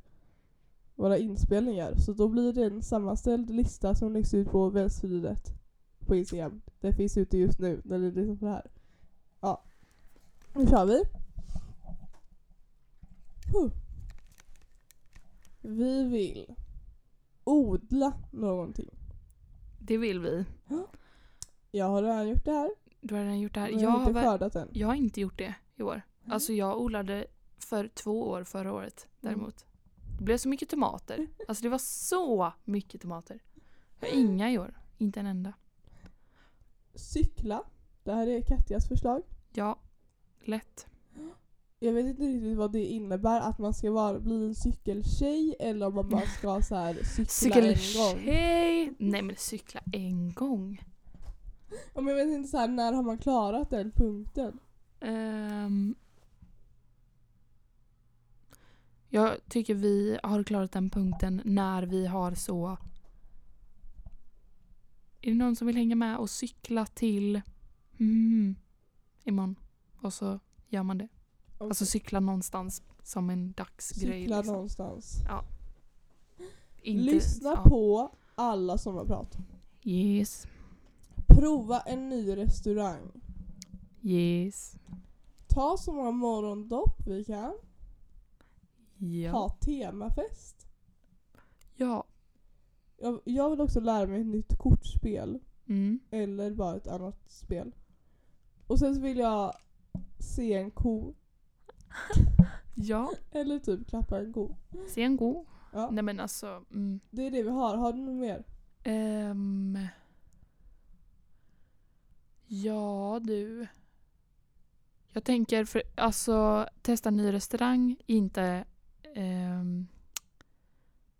våra inspelningar. Så då blir det en sammanställd lista som läggs ut på vänstersidet på Instagram. Det finns ute just nu när ni lyssnar på det här. Ja. Nu kör vi. Huh. Vi vill odla någonting. Det vill vi. Jag har redan gjort det här. Du har redan gjort det här. Men Jag jag har inte skördat än. jag har inte gjort det i år. Alltså jag odlade för två år förra året Mm. däremot. Det blev så mycket tomater. Alltså det var så mycket tomater. Jag har inga i år. Inte en enda. Cykla. Det här är Katjas förslag. Ja, lätt. Jag vet inte riktigt vad det innebär att man ska vara, bli en cykeltjej eller om man bara ska så här cykla en gång. Cykeltjej! Nej men cykla en gång. Men jag vet inte så här, när har man klarat den punkten? Ehm, jag tycker vi har klarat den punkten när vi har så... Är det någon som vill hänga med och cykla till... mm, imorgon. Och så gör man det. Okej. Alltså cykla någonstans som en dagsgrej. Cykla liksom. någonstans. Inte, Lyssna ja. på alla sommarprat. Yes. Prova en ny restaurang. Yes. Ta så många morgondopp vi kan. Ja. Ha temafest. Ja. Jag, jag vill också lära mig ett nytt kortspel. Mm. Eller bara ett annat spel. Och sen så vill jag se en ko. Ja. Eller typ klappa en ko. Se en god. Ja, Nej men alltså. Mm. det är det vi har. Har du något mer? Ehm. ja du. Jag tänker för alltså testa ny restaurang inte. ehm,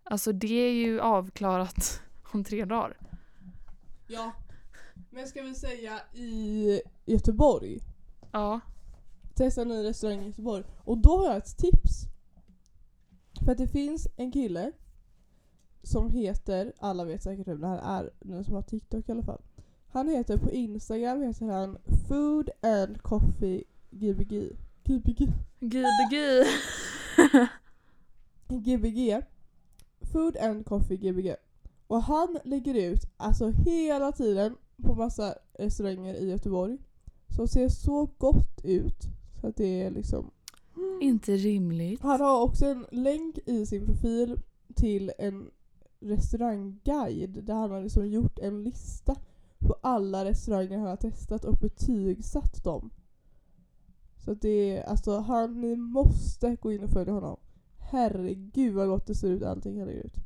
alltså det är ju avklarat om tre dagar. Ja. Men ska vi säga i Göteborg? Ja. Testa en ny restaurang i Göteborg. Och då har jag ett tips. För att det finns en kille som heter, alla vet säkert vem det här är, den som har TikTok i alla fall. Han heter på Instagram heter han Food and Coffee Gbg. Gbg. Gbg. Gbg. Food and Coffee Gbg. Och han lägger ut alltså hela tiden på massa restauranger i Göteborg. Som ser så gott ut. Så att det är liksom inte rimligt. Han har också en länk i sin profil till en restaurangguide där han har liksom gjort en lista på alla restauranger han har testat och betygsatt dem. Så att det är, alltså han, ni måste gå in och följa honom. Herregud vad gott det ser ut allting han lägger ut.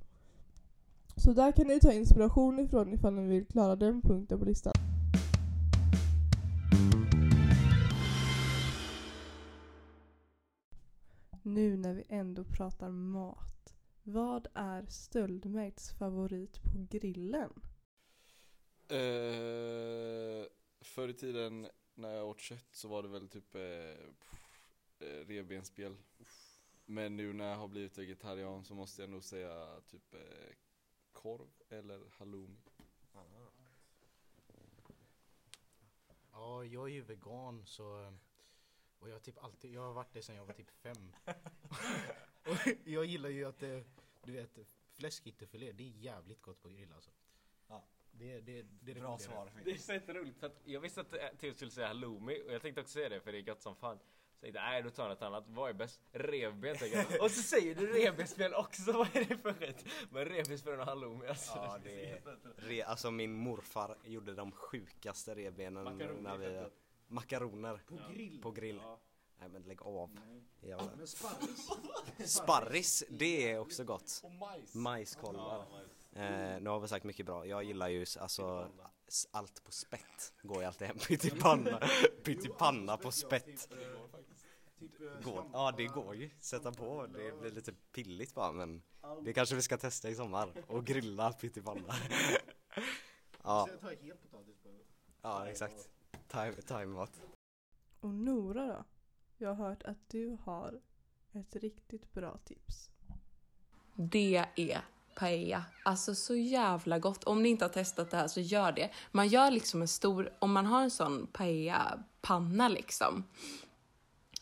Så där kan ni ta inspiration ifrån ifall ni vill klara den punkten på listan. Nu när vi ändå pratar mat. Vad är stöldmärkts favorit på grillen? Eh, förr i tiden när jag åt kött så var det väl typ eh, pff, eh, revbensspjäll. Men nu när jag har blivit vegetarian så måste jag nog säga typ eh, korv eller halloumi. Ja, jag är ju vegan så och jag har typ alltid, jag har varit det sedan jag var typ fem. och jag gillar ju att det, du vet fläskytterfilé, det är jävligt gott på grill alltså. Ja. Det, det, det är Bra svar. Det är fett roligt för att jag visste att eh, Theo skulle säga halloumi och jag tänkte också säga det för det är gott som fan. Så jag tänkte, nej då tar jag något annat. Vad är bäst? Revben tänker jag. Och så säger du revbensspjäll också, vad är det för skit? Men revbensspjäll och halloumi alltså. Ja, det är, re, alltså min morfar gjorde de sjukaste revbenen när vi... Makaroner. På grill? På grill. Ja. Nej men lägg av. Jävlar. Men sparris? Sparris, det är också gott. Och majs! Majskolvar. Eh, nu har vi sagt mycket bra. Jag gillar ju alltså allt på spett. Går ju alltid hem. Pyttipanna. Pyttipanna på spett. Går. Ja det går ju. Sätta på. Det blir lite pilligt bara men det kanske vi ska testa i sommar. Och grilla pyttipanna. ja, ja exakt. Time, time. Och Nora då? Jag har hört att du har ett riktigt bra tips. Det är paella. Alltså så jävla gott. Om ni inte har testat det här så gör det. Man gör liksom en stor, om man har en sån paella-panna liksom.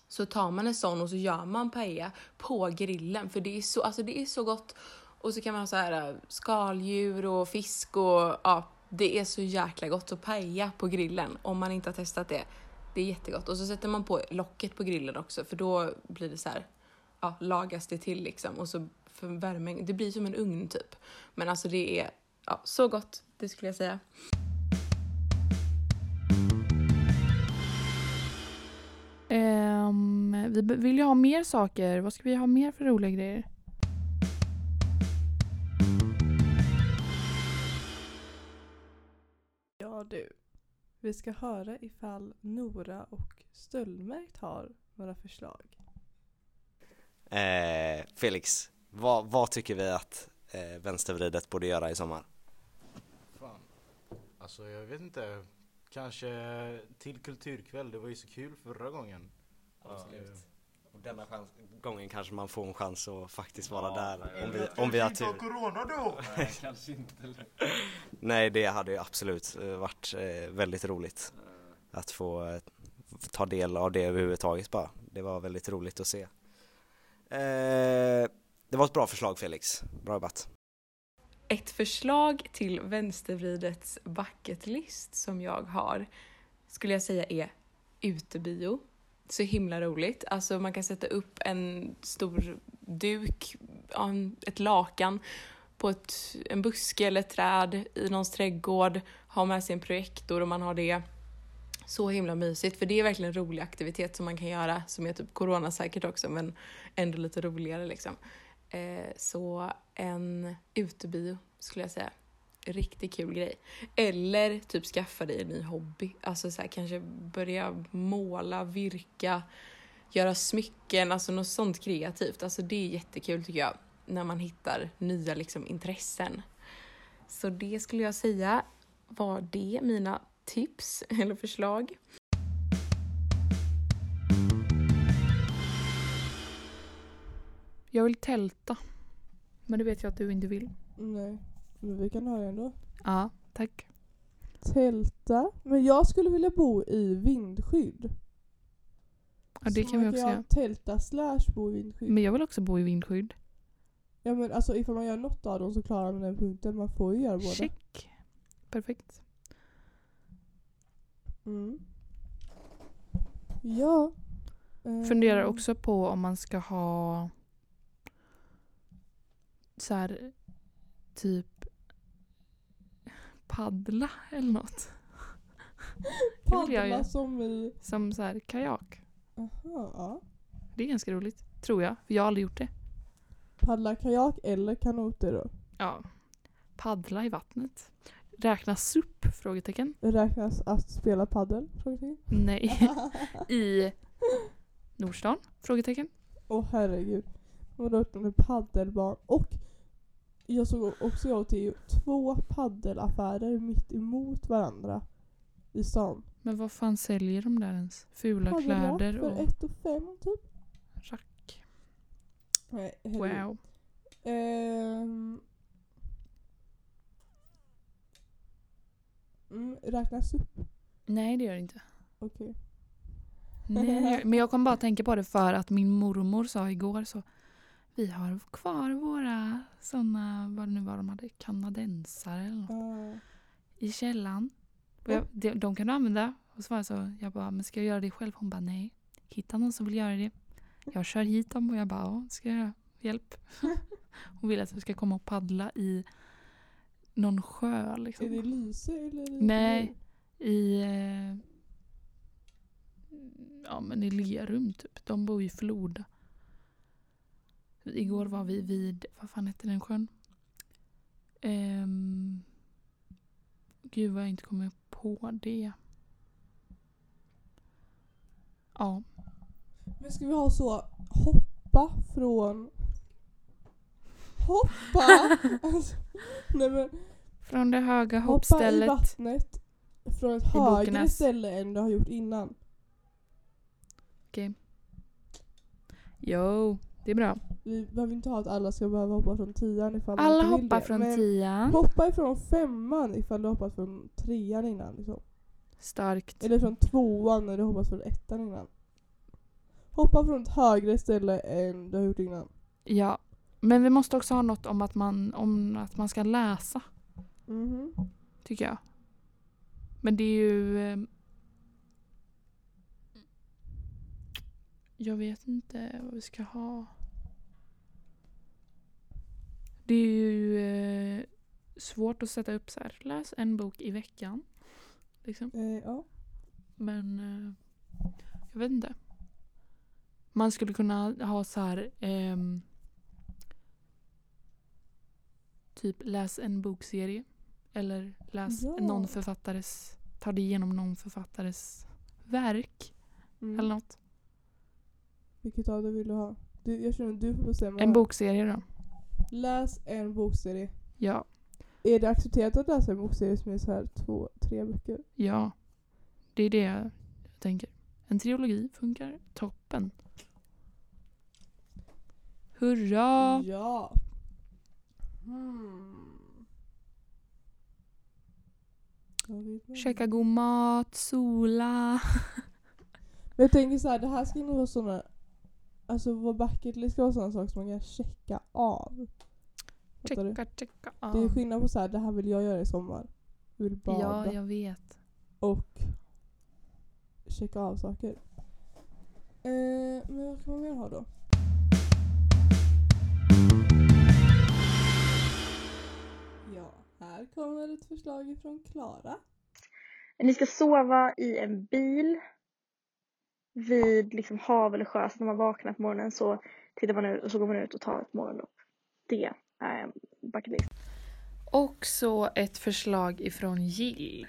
Så tar man en sån och så gör man paella på grillen. För det är så, alltså det är så gott. Och så kan man ha så här äh, skaldjur och fisk och ja, det är så jäkla gott. Så paella på grillen, om man inte har testat det. Det är jättegott. Och så sätter man på locket på grillen också för då blir det så här, ja, lagas det till liksom. Och så för värmen, det blir som en ugn typ. Men alltså det är ja, så gott, det skulle jag säga. Um, vi vill ju ha mer saker. Vad ska vi ha mer för roliga grejer? Ja du. Vi ska höra ifall Nora och Stöldmärkt har några förslag. Eh, Felix, vad, vad tycker vi att eh, vänstervridet borde göra i sommar? Fan. Alltså jag vet inte. Kanske till kulturkväll, det var ju så kul förra gången. Absolut. Eh, Och denna chans, gången kanske man får en chans att faktiskt vara där om vi, om vi har tur. corona då! Nej, kanske inte. Nej det hade ju absolut eh, varit eh, väldigt roligt. att få eh, ta del av det överhuvudtaget bara. Det var väldigt roligt att se. Eh, det var ett bra förslag Felix, bra jobbat. Ett förslag till vänstervridets bucketlist som jag har skulle jag säga är utebio. Så himla roligt. Alltså man kan sätta upp en stor duk, ett lakan på ett, en buske eller ett träd i någons trädgård, ha med sig en projektor om man har det. Så himla mysigt, för det är verkligen en rolig aktivitet som man kan göra som är typ coronasäkert också men ändå lite roligare liksom. Eh, så en utebio skulle jag säga. Riktigt kul grej. Eller typ skaffa dig en ny hobby. Alltså så här, kanske börja måla, virka, göra smycken, alltså något sånt kreativt. Alltså det är jättekul tycker jag. När man hittar nya liksom intressen. Så det skulle jag säga var det mina tips eller förslag. Jag vill tälta. Men det vet jag att du inte vill. Nej, men vi kan ha det ändå. Ja, tack. Tälta. Men jag skulle vilja bo i vindskydd. Ja, det Så kan vi också göra. tälta slash bo i vindskydd. Men jag vill också bo i vindskydd. Ja men alltså ifall man gör något av dem så klarar man den punkten. Man får ju göra båda. Check. Perfekt. Mm. Ja. Eh, Funderar också på om man ska ha så här typ paddla eller något. Paddla som i... Som så här kajak. Aha, ja. Det är ganska roligt. Tror jag. För jag har aldrig gjort det. Paddla kajak eller kanoter då? Ja. Paddla i vattnet. Räknas SUP? Frågetecken. Räknas att spela paddel? Frågetecken. Nej. I Nordstan? Frågetecken. Åh herregud. Och då öppnade paddelbarn. Och jag såg också jag till två paddelaffärer mitt emot varandra i stan. Men vad fan säljer de där ens? Fula kläder för och ett och fem typ. rack. Nej, herregud. Wow. Ehm. Mm, räknas upp. Nej det gör det inte. Okej. Nej, men jag kom bara tänka på det för att min mormor sa igår så vi har kvar våra såna, vad det nu var de hade, kanadensare eller något, Ah. i källaren. Jag, de, de kan du använda. Och så var jag så, jag bara, men ska jag göra det själv? Hon bara, nej. Hitta någon som vill göra det. Jag kör hit dem och jag bara, ja, ska jag göra. Hjälp. Hon vill att jag ska komma och paddla i någon sjö liksom. Är det Lyse eller? Nej. I... Eh, ja men i Lerum typ. De bor i Floda. Igår var vi vid, vad fan hette den sjön? Um, gud vad jag inte kommer på det. Ja. Men ska vi ha så hoppa från... Hoppa! alltså, nej men Från det höga hoppa i hoppstället. vattnet från ett högre ställe än du har gjort innan. Jo, det är bra. Vi behöver inte ha att alla ska behöva hoppa från tian ifall man Alla inte vill hoppar det. från men tian. Hoppa ifrån femman ifall du hoppat från trean innan. Liksom. Starkt. Eller från tvåan när du hoppat från ettan innan. Hoppa från ett högre ställe än du har gjort innan. Ja. Men vi måste också ha något om att man, om att man ska läsa. Mhm. tycker jag. Men det är ju... Jag vet inte vad vi ska ha. Det är ju eh, svårt att sätta upp så här. Läs en bok i veckan. Liksom. Eh, ja. Men eh, jag vet inte. Man skulle kunna ha så här ehm, typ läs en bokserie. Eller läs Ja. någon författares, ta dig igenom någon författares verk. Mm. Eller något. Vilket av det vill du ha? Du, jag känner att du får bestämma. En här. bokserie då. Läs en bokserie. Ja. Är det accepterat att läsa en bokserie som är så här två, tre böcker? Ja. Det är det jag tänker. En trilogi funkar toppen. Hurra! Ja. Hmm. Käka god mat, sola. Men jag tänker så här, det här ska nog vara såna, alltså vår bucket list ska vara sådana saker som man kan checka av. Fattar? Checka, checka. Det är skillnad på så här, det här vill jag göra i sommar. Jag vill bada ja jag vet. och checka av saker. Eh, men vad kan man mer ha då? Ja, här kommer ett förslag ifrån Klara. Ni ska sova i en bil vid liksom hav eller sjö så när man vaknar på morgonen så tittar man ut och så går man ut och tar ett morgondopp. Det är en bucket list. Och så ett förslag ifrån Jill.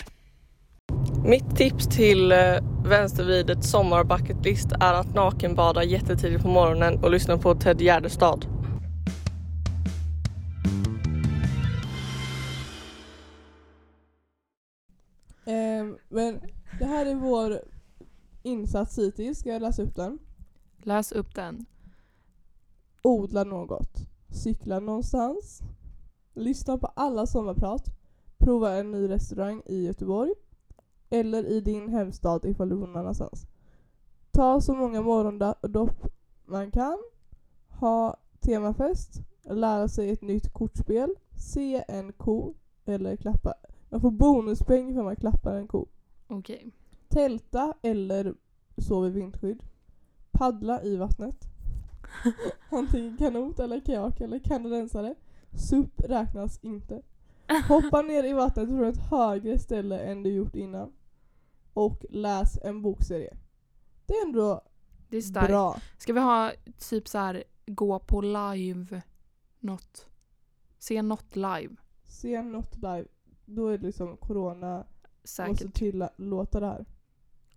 Mitt tips till eh, vänstervidets sommarbucketlist är att nakenbada jättetidigt på morgonen och lyssna på Ted Gärdestad. Ehm, men det här är vår insats hittills. Ska jag läsa upp den? Läs upp den. Odla något. Cykla någonstans. Lyssna på alla sommarprat. Prova en ny restaurang i Göteborg. Eller i din hemstad ifall du bor någon annanstans. Ta så många morgondopp man kan. Ha temafest. Lära sig ett nytt kortspel. Se en ko. Eller klappa. Man får bonuspeng för man klappar en ko. Okej. Tälta eller sova i vindskydd. Paddla i vattnet. Antingen kanot eller kajak eller kanadensare. SUP räknas inte. Hoppa ner i vattnet från ett högre ställe än du gjort innan. Och läs en bokserie. Det är ändå Det är starkt. bra. Ska vi ha typ så här gå på live något? Se något live. Se något live. Då är det liksom corona Säkert. måste tillåta det här.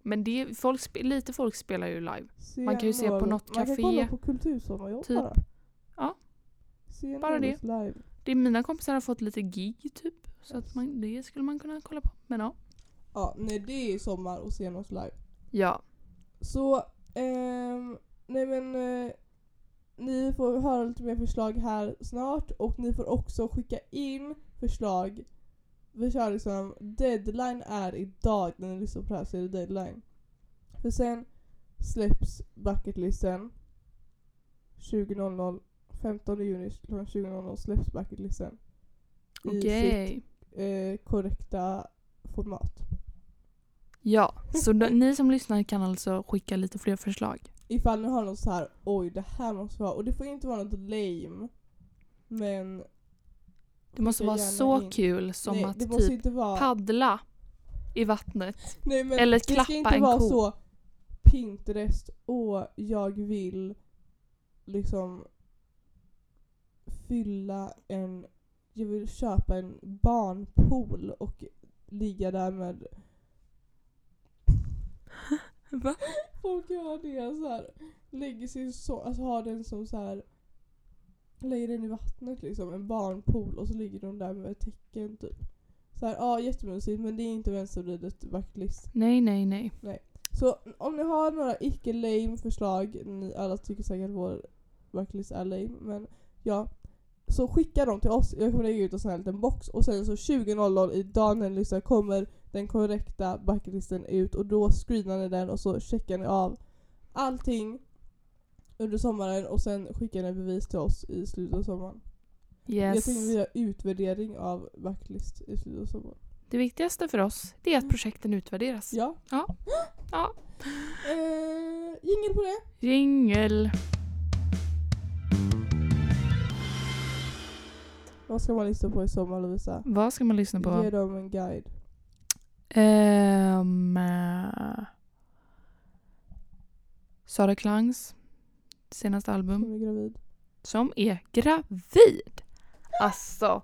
Men det, folk, lite folk spelar ju live. Se Man kan ju se på något Man kan kolla på kultursommarjobb typ. bara. Ja. Se Bara något live. Det är mina kompisar har fått lite gig typ. Så att man, det skulle man kunna kolla på. Men ja. Ja, nej det är sommar och se något live. Ja. Så, ehm, nej men eh, ni får höra lite mer förslag här snart och ni får också skicka in förslag. Vi kör liksom, deadline är idag när ni lyssnar på det här så är det deadline. För sen släpps bucketlisten 20.00, 15 juni klockan 20.00 släpps bucketlisten. I Okej. sitt eh, korrekta format. Ja. Så då, ni som lyssnar kan alltså skicka lite fler förslag. Ifall ni har något så här, oj det här måste vara, och det får inte vara något lame. Men Det måste vara så in. kul som Nej, att typ vara, paddla i vattnet. nej, men eller det ska klappa inte en vara ko. så Pinterest, åh jag vill liksom fylla en, jag vill köpa en barnpool och ligga där med Va? Folk gör det så här. lägger sin så, alltså har den som så här lägger den i vattnet liksom, en barnpool och så ligger de där med ett tecken typ. Så här, ja jättemysigt men det är inte vänstervridet backlist. Nej, nej, nej. Så om ni har några icke lame förslag, ni alla tycker säkert vår backlist är lame, men ja. Så skicka dem till oss, jag kommer lägga ut en sån här liten box och sen så 20.00 idag när ni lyssnar kommer den korrekta bucketlisten ut och då screenar ni den och så checkar ni av allting under sommaren och sen skickar ni bevis till oss i slutet av sommaren. Jag Yes. tänker vi gör utvärdering av backlist i slutet av sommaren. Det viktigaste för oss det är att projekten utvärderas. Ja. Ja. Ja. Eh, jingel på det. Jingel. Vad ska man lyssna på i sommar Lovisa? Vad ska man lyssna på? Ge dem en guide. Eh, Sara Klangs senaste album. Som är gravid. Som är gravid! Alltså.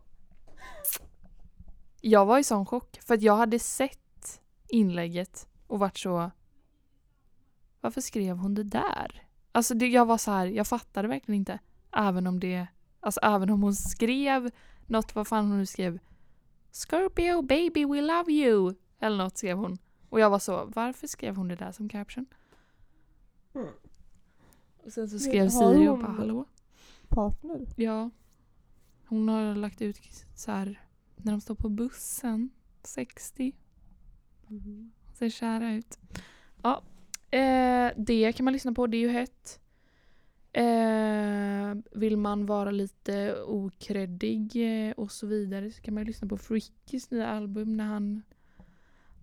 Jag var i sån chock för att jag hade sett inlägget och varit så Varför skrev hon det där? Alltså det, jag var så här, jag fattade verkligen inte. Även om det, alltså även om hon skrev något, vad fan hon nu skrev Scorpio baby we love you eller något skrev hon. Och jag var så, varför skrev hon det där som caption? Mm. Och sen så skrev Siri och bara hallå? Partner. Ja. Hon har lagt ut så här när de står på bussen 60 Mhm. Ser kära ut. Ja, eh, det kan man lyssna på. Det är ju hett. Eh, vill man vara lite okreddig eh, och så vidare så kan man lyssna på Frickys nya album när han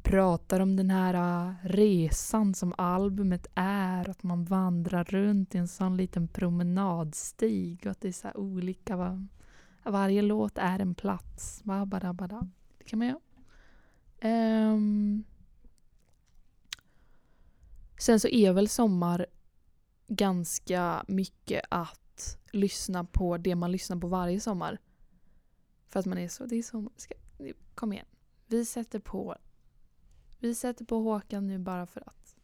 pratar om den här äh, resan som albumet är. Att man vandrar runt i en sån liten promenadstig och att det är så här olika. Va? Varje låt är en plats. Ba, ba, ba, da. Det kan man göra. Um, sen så är väl sommar ganska mycket att lyssna på det man lyssnar på varje sommar. För att man är så, det är så, ska, kom igen. Vi sätter på, vi sätter på Håkan nu bara för att.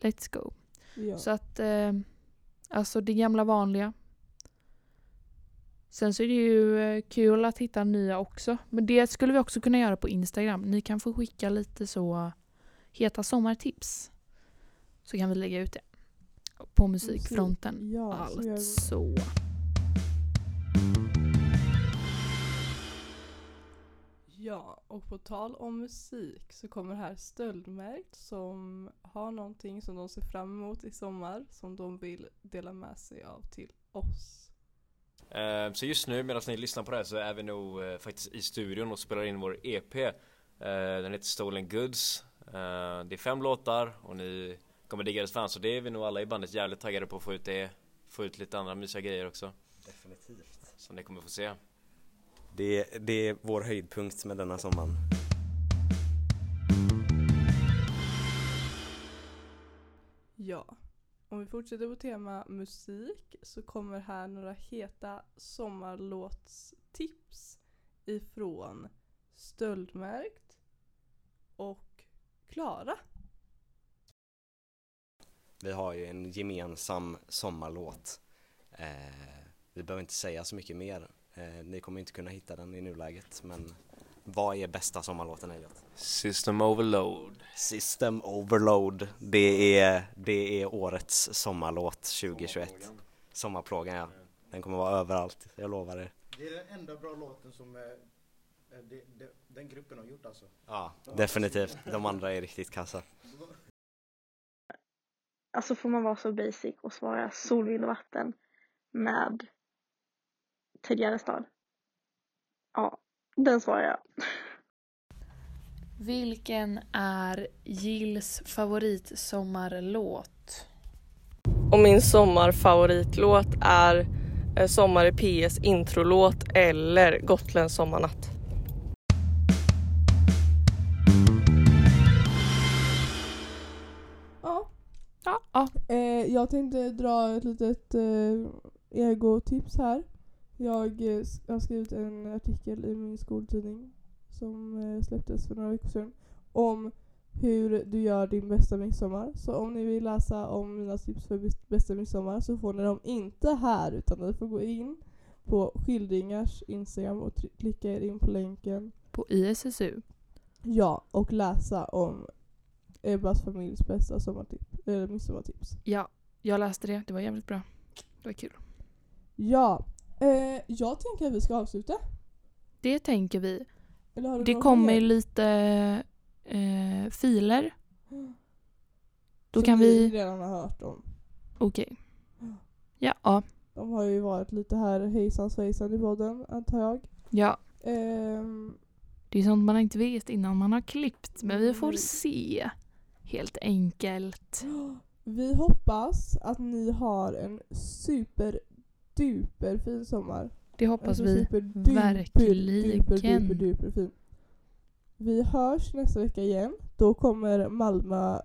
Let's go. Ja. Så att, eh, alltså det gamla vanliga. Sen så är det ju eh, kul att hitta nya också. Men det skulle vi också kunna göra på Instagram. Ni kan få skicka lite så heta sommartips. Så kan vi lägga ut det. På musikfronten. Ja. Alltså. Ja, och på tal om musik så kommer här Stöldmärkt som har någonting som de ser fram emot i sommar som de vill dela med sig av till oss. Eh, Så just nu medan ni lyssnar på det här så är vi nog eh, faktiskt i studion och spelar in vår EP Eh, Den heter Stolen Goods Det är fem låtar och ni kommer digga det fan så det är vi nog alla i bandet jävligt taggade på att få ut det Få ut lite andra mysiga grejer också Definitivt. Som ni kommer få se Det, det är vår höjdpunkt med denna sommaren. Ja, om vi fortsätter på tema musik så kommer här några heta sommarlåtstips ifrån Stöldmärkt och Klara. Vi har ju en gemensam sommarlåt. Eh, vi behöver inte säga så mycket mer. Eh, ni kommer inte kunna hitta den i nuläget men vad är bästa sommarlåten Elliot? System Overload System Overload. Det är, det är årets sommarlåt 2021. Sommarplågan ja. Den kommer vara överallt, jag lovar er. Det är den enda bra låten som eh, eh, det, det, den gruppen har gjort alltså. Ja, definitivt. De andra är riktigt kassa. Alltså får man vara så basic och svara sol, vind och vatten med Ted Gärdestad? Ja, den svarar jag. Vilken är Gills favoritsommarlåt? Och min sommarfavoritlåt är eh, Sommar i PS introlåt eller Gotlands sommarnatt. Ja, Ja, ja. eh, jag tänkte dra ett litet eh, egotips här. Jag eh, s- har skrivit en artikel i min skoltidning som eh, släpptes för några veckor sedan om hur du gör din bästa midsommar. Så om ni vill läsa om mina tips för bäst- bästa midsommar så får ni dem inte här utan ni får gå in på Skildringars Instagram och klicka er in på länken. På ISSU. Ja, och läsa om Ebbas familjs bästa eller midsommartips. Ja, jag läste det. Det var jävligt bra. Det var kul. Ja, eh, jag tänker att vi ska avsluta. Det tänker vi. Det kommer mer? lite eh, filer. Då Som kan vi... redan har hört om. Okej. Ja, ja. De har ju varit lite här hejsan svejsan i podden antar jag. Ja. Ehm, Det är sånt man inte vet innan man har klippt. Men vi får se. Helt enkelt. vi hoppas att ni har en super duper fin sommar. Det hoppas Alltså vi. super duper, verkligen. Duper, duper, duper fin. Vi hörs nästa vecka igen. Då kommer Malmö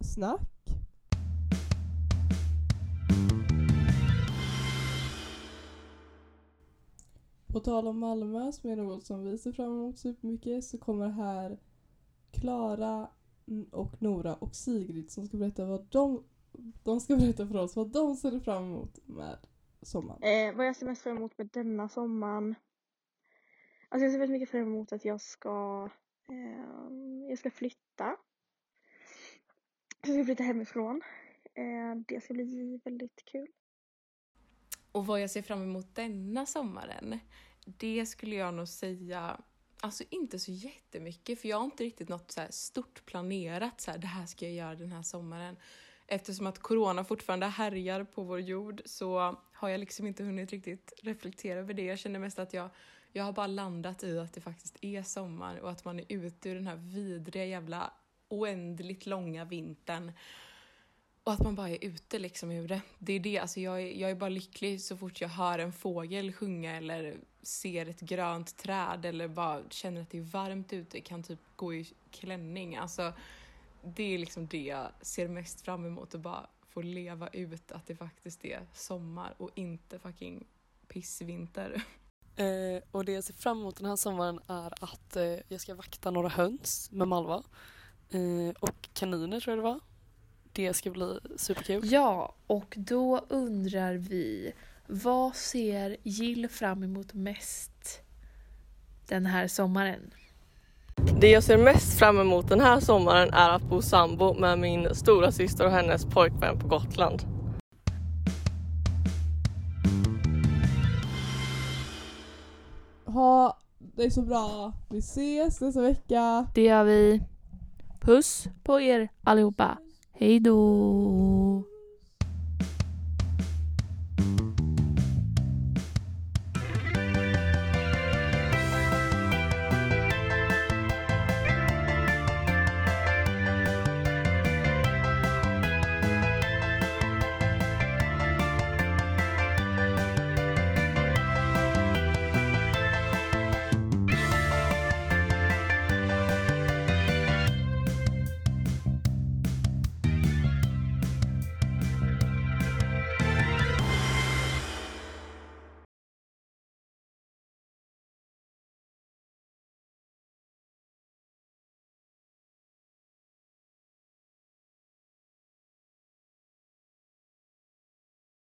snack. På tal om Malmö, som är något som vi ser fram emot supermycket, så kommer här Klara och Nora och Sigrid som ska berätta vad de, de ska berätta för oss vad de ser fram emot med sommaren. Eh, vad jag ser mest fram emot med denna sommaren. Alltså jag ser väldigt mycket fram emot att jag ska, ehm, jag ska flytta. Jag ska flytta hemifrån. Eh, det ska bli väldigt kul. Och vad jag ser fram emot denna sommaren, det skulle jag nog säga, Alltså inte så jättemycket för jag har inte riktigt något så här stort planerat så här, det här ska jag göra den här sommaren. Eftersom att corona fortfarande härjar på vår jord så har jag liksom inte hunnit riktigt reflektera över det. Jag känner mest att jag, jag har bara landat i att det faktiskt är sommar och att man är ute ur den här vidriga jävla oändligt långa vintern. Och att man bara är ute liksom ur det. Det är det, alltså jag är, jag är bara lycklig så fort jag hör en fågel sjunga eller ser ett grönt träd eller bara känner att det är varmt ute, kan typ gå i klänning. Alltså det är liksom det jag ser mest fram emot att bara få leva ut att det faktiskt är sommar och inte fucking pissvinter. Eh, och det jag ser fram emot den här sommaren är att eh, jag ska vakta några höns med Malva. Eh, och kaniner tror jag det var. Det ska bli superkul. Ja, och då undrar vi vad ser Jill fram emot mest den här sommaren? Det jag ser mest fram emot den här sommaren är att bo sambo med min stora syster och hennes pojkvän på Gotland. Ha det så bra. Vi ses nästa vecka. Det gör vi. Puss på er allihopa. Hej då!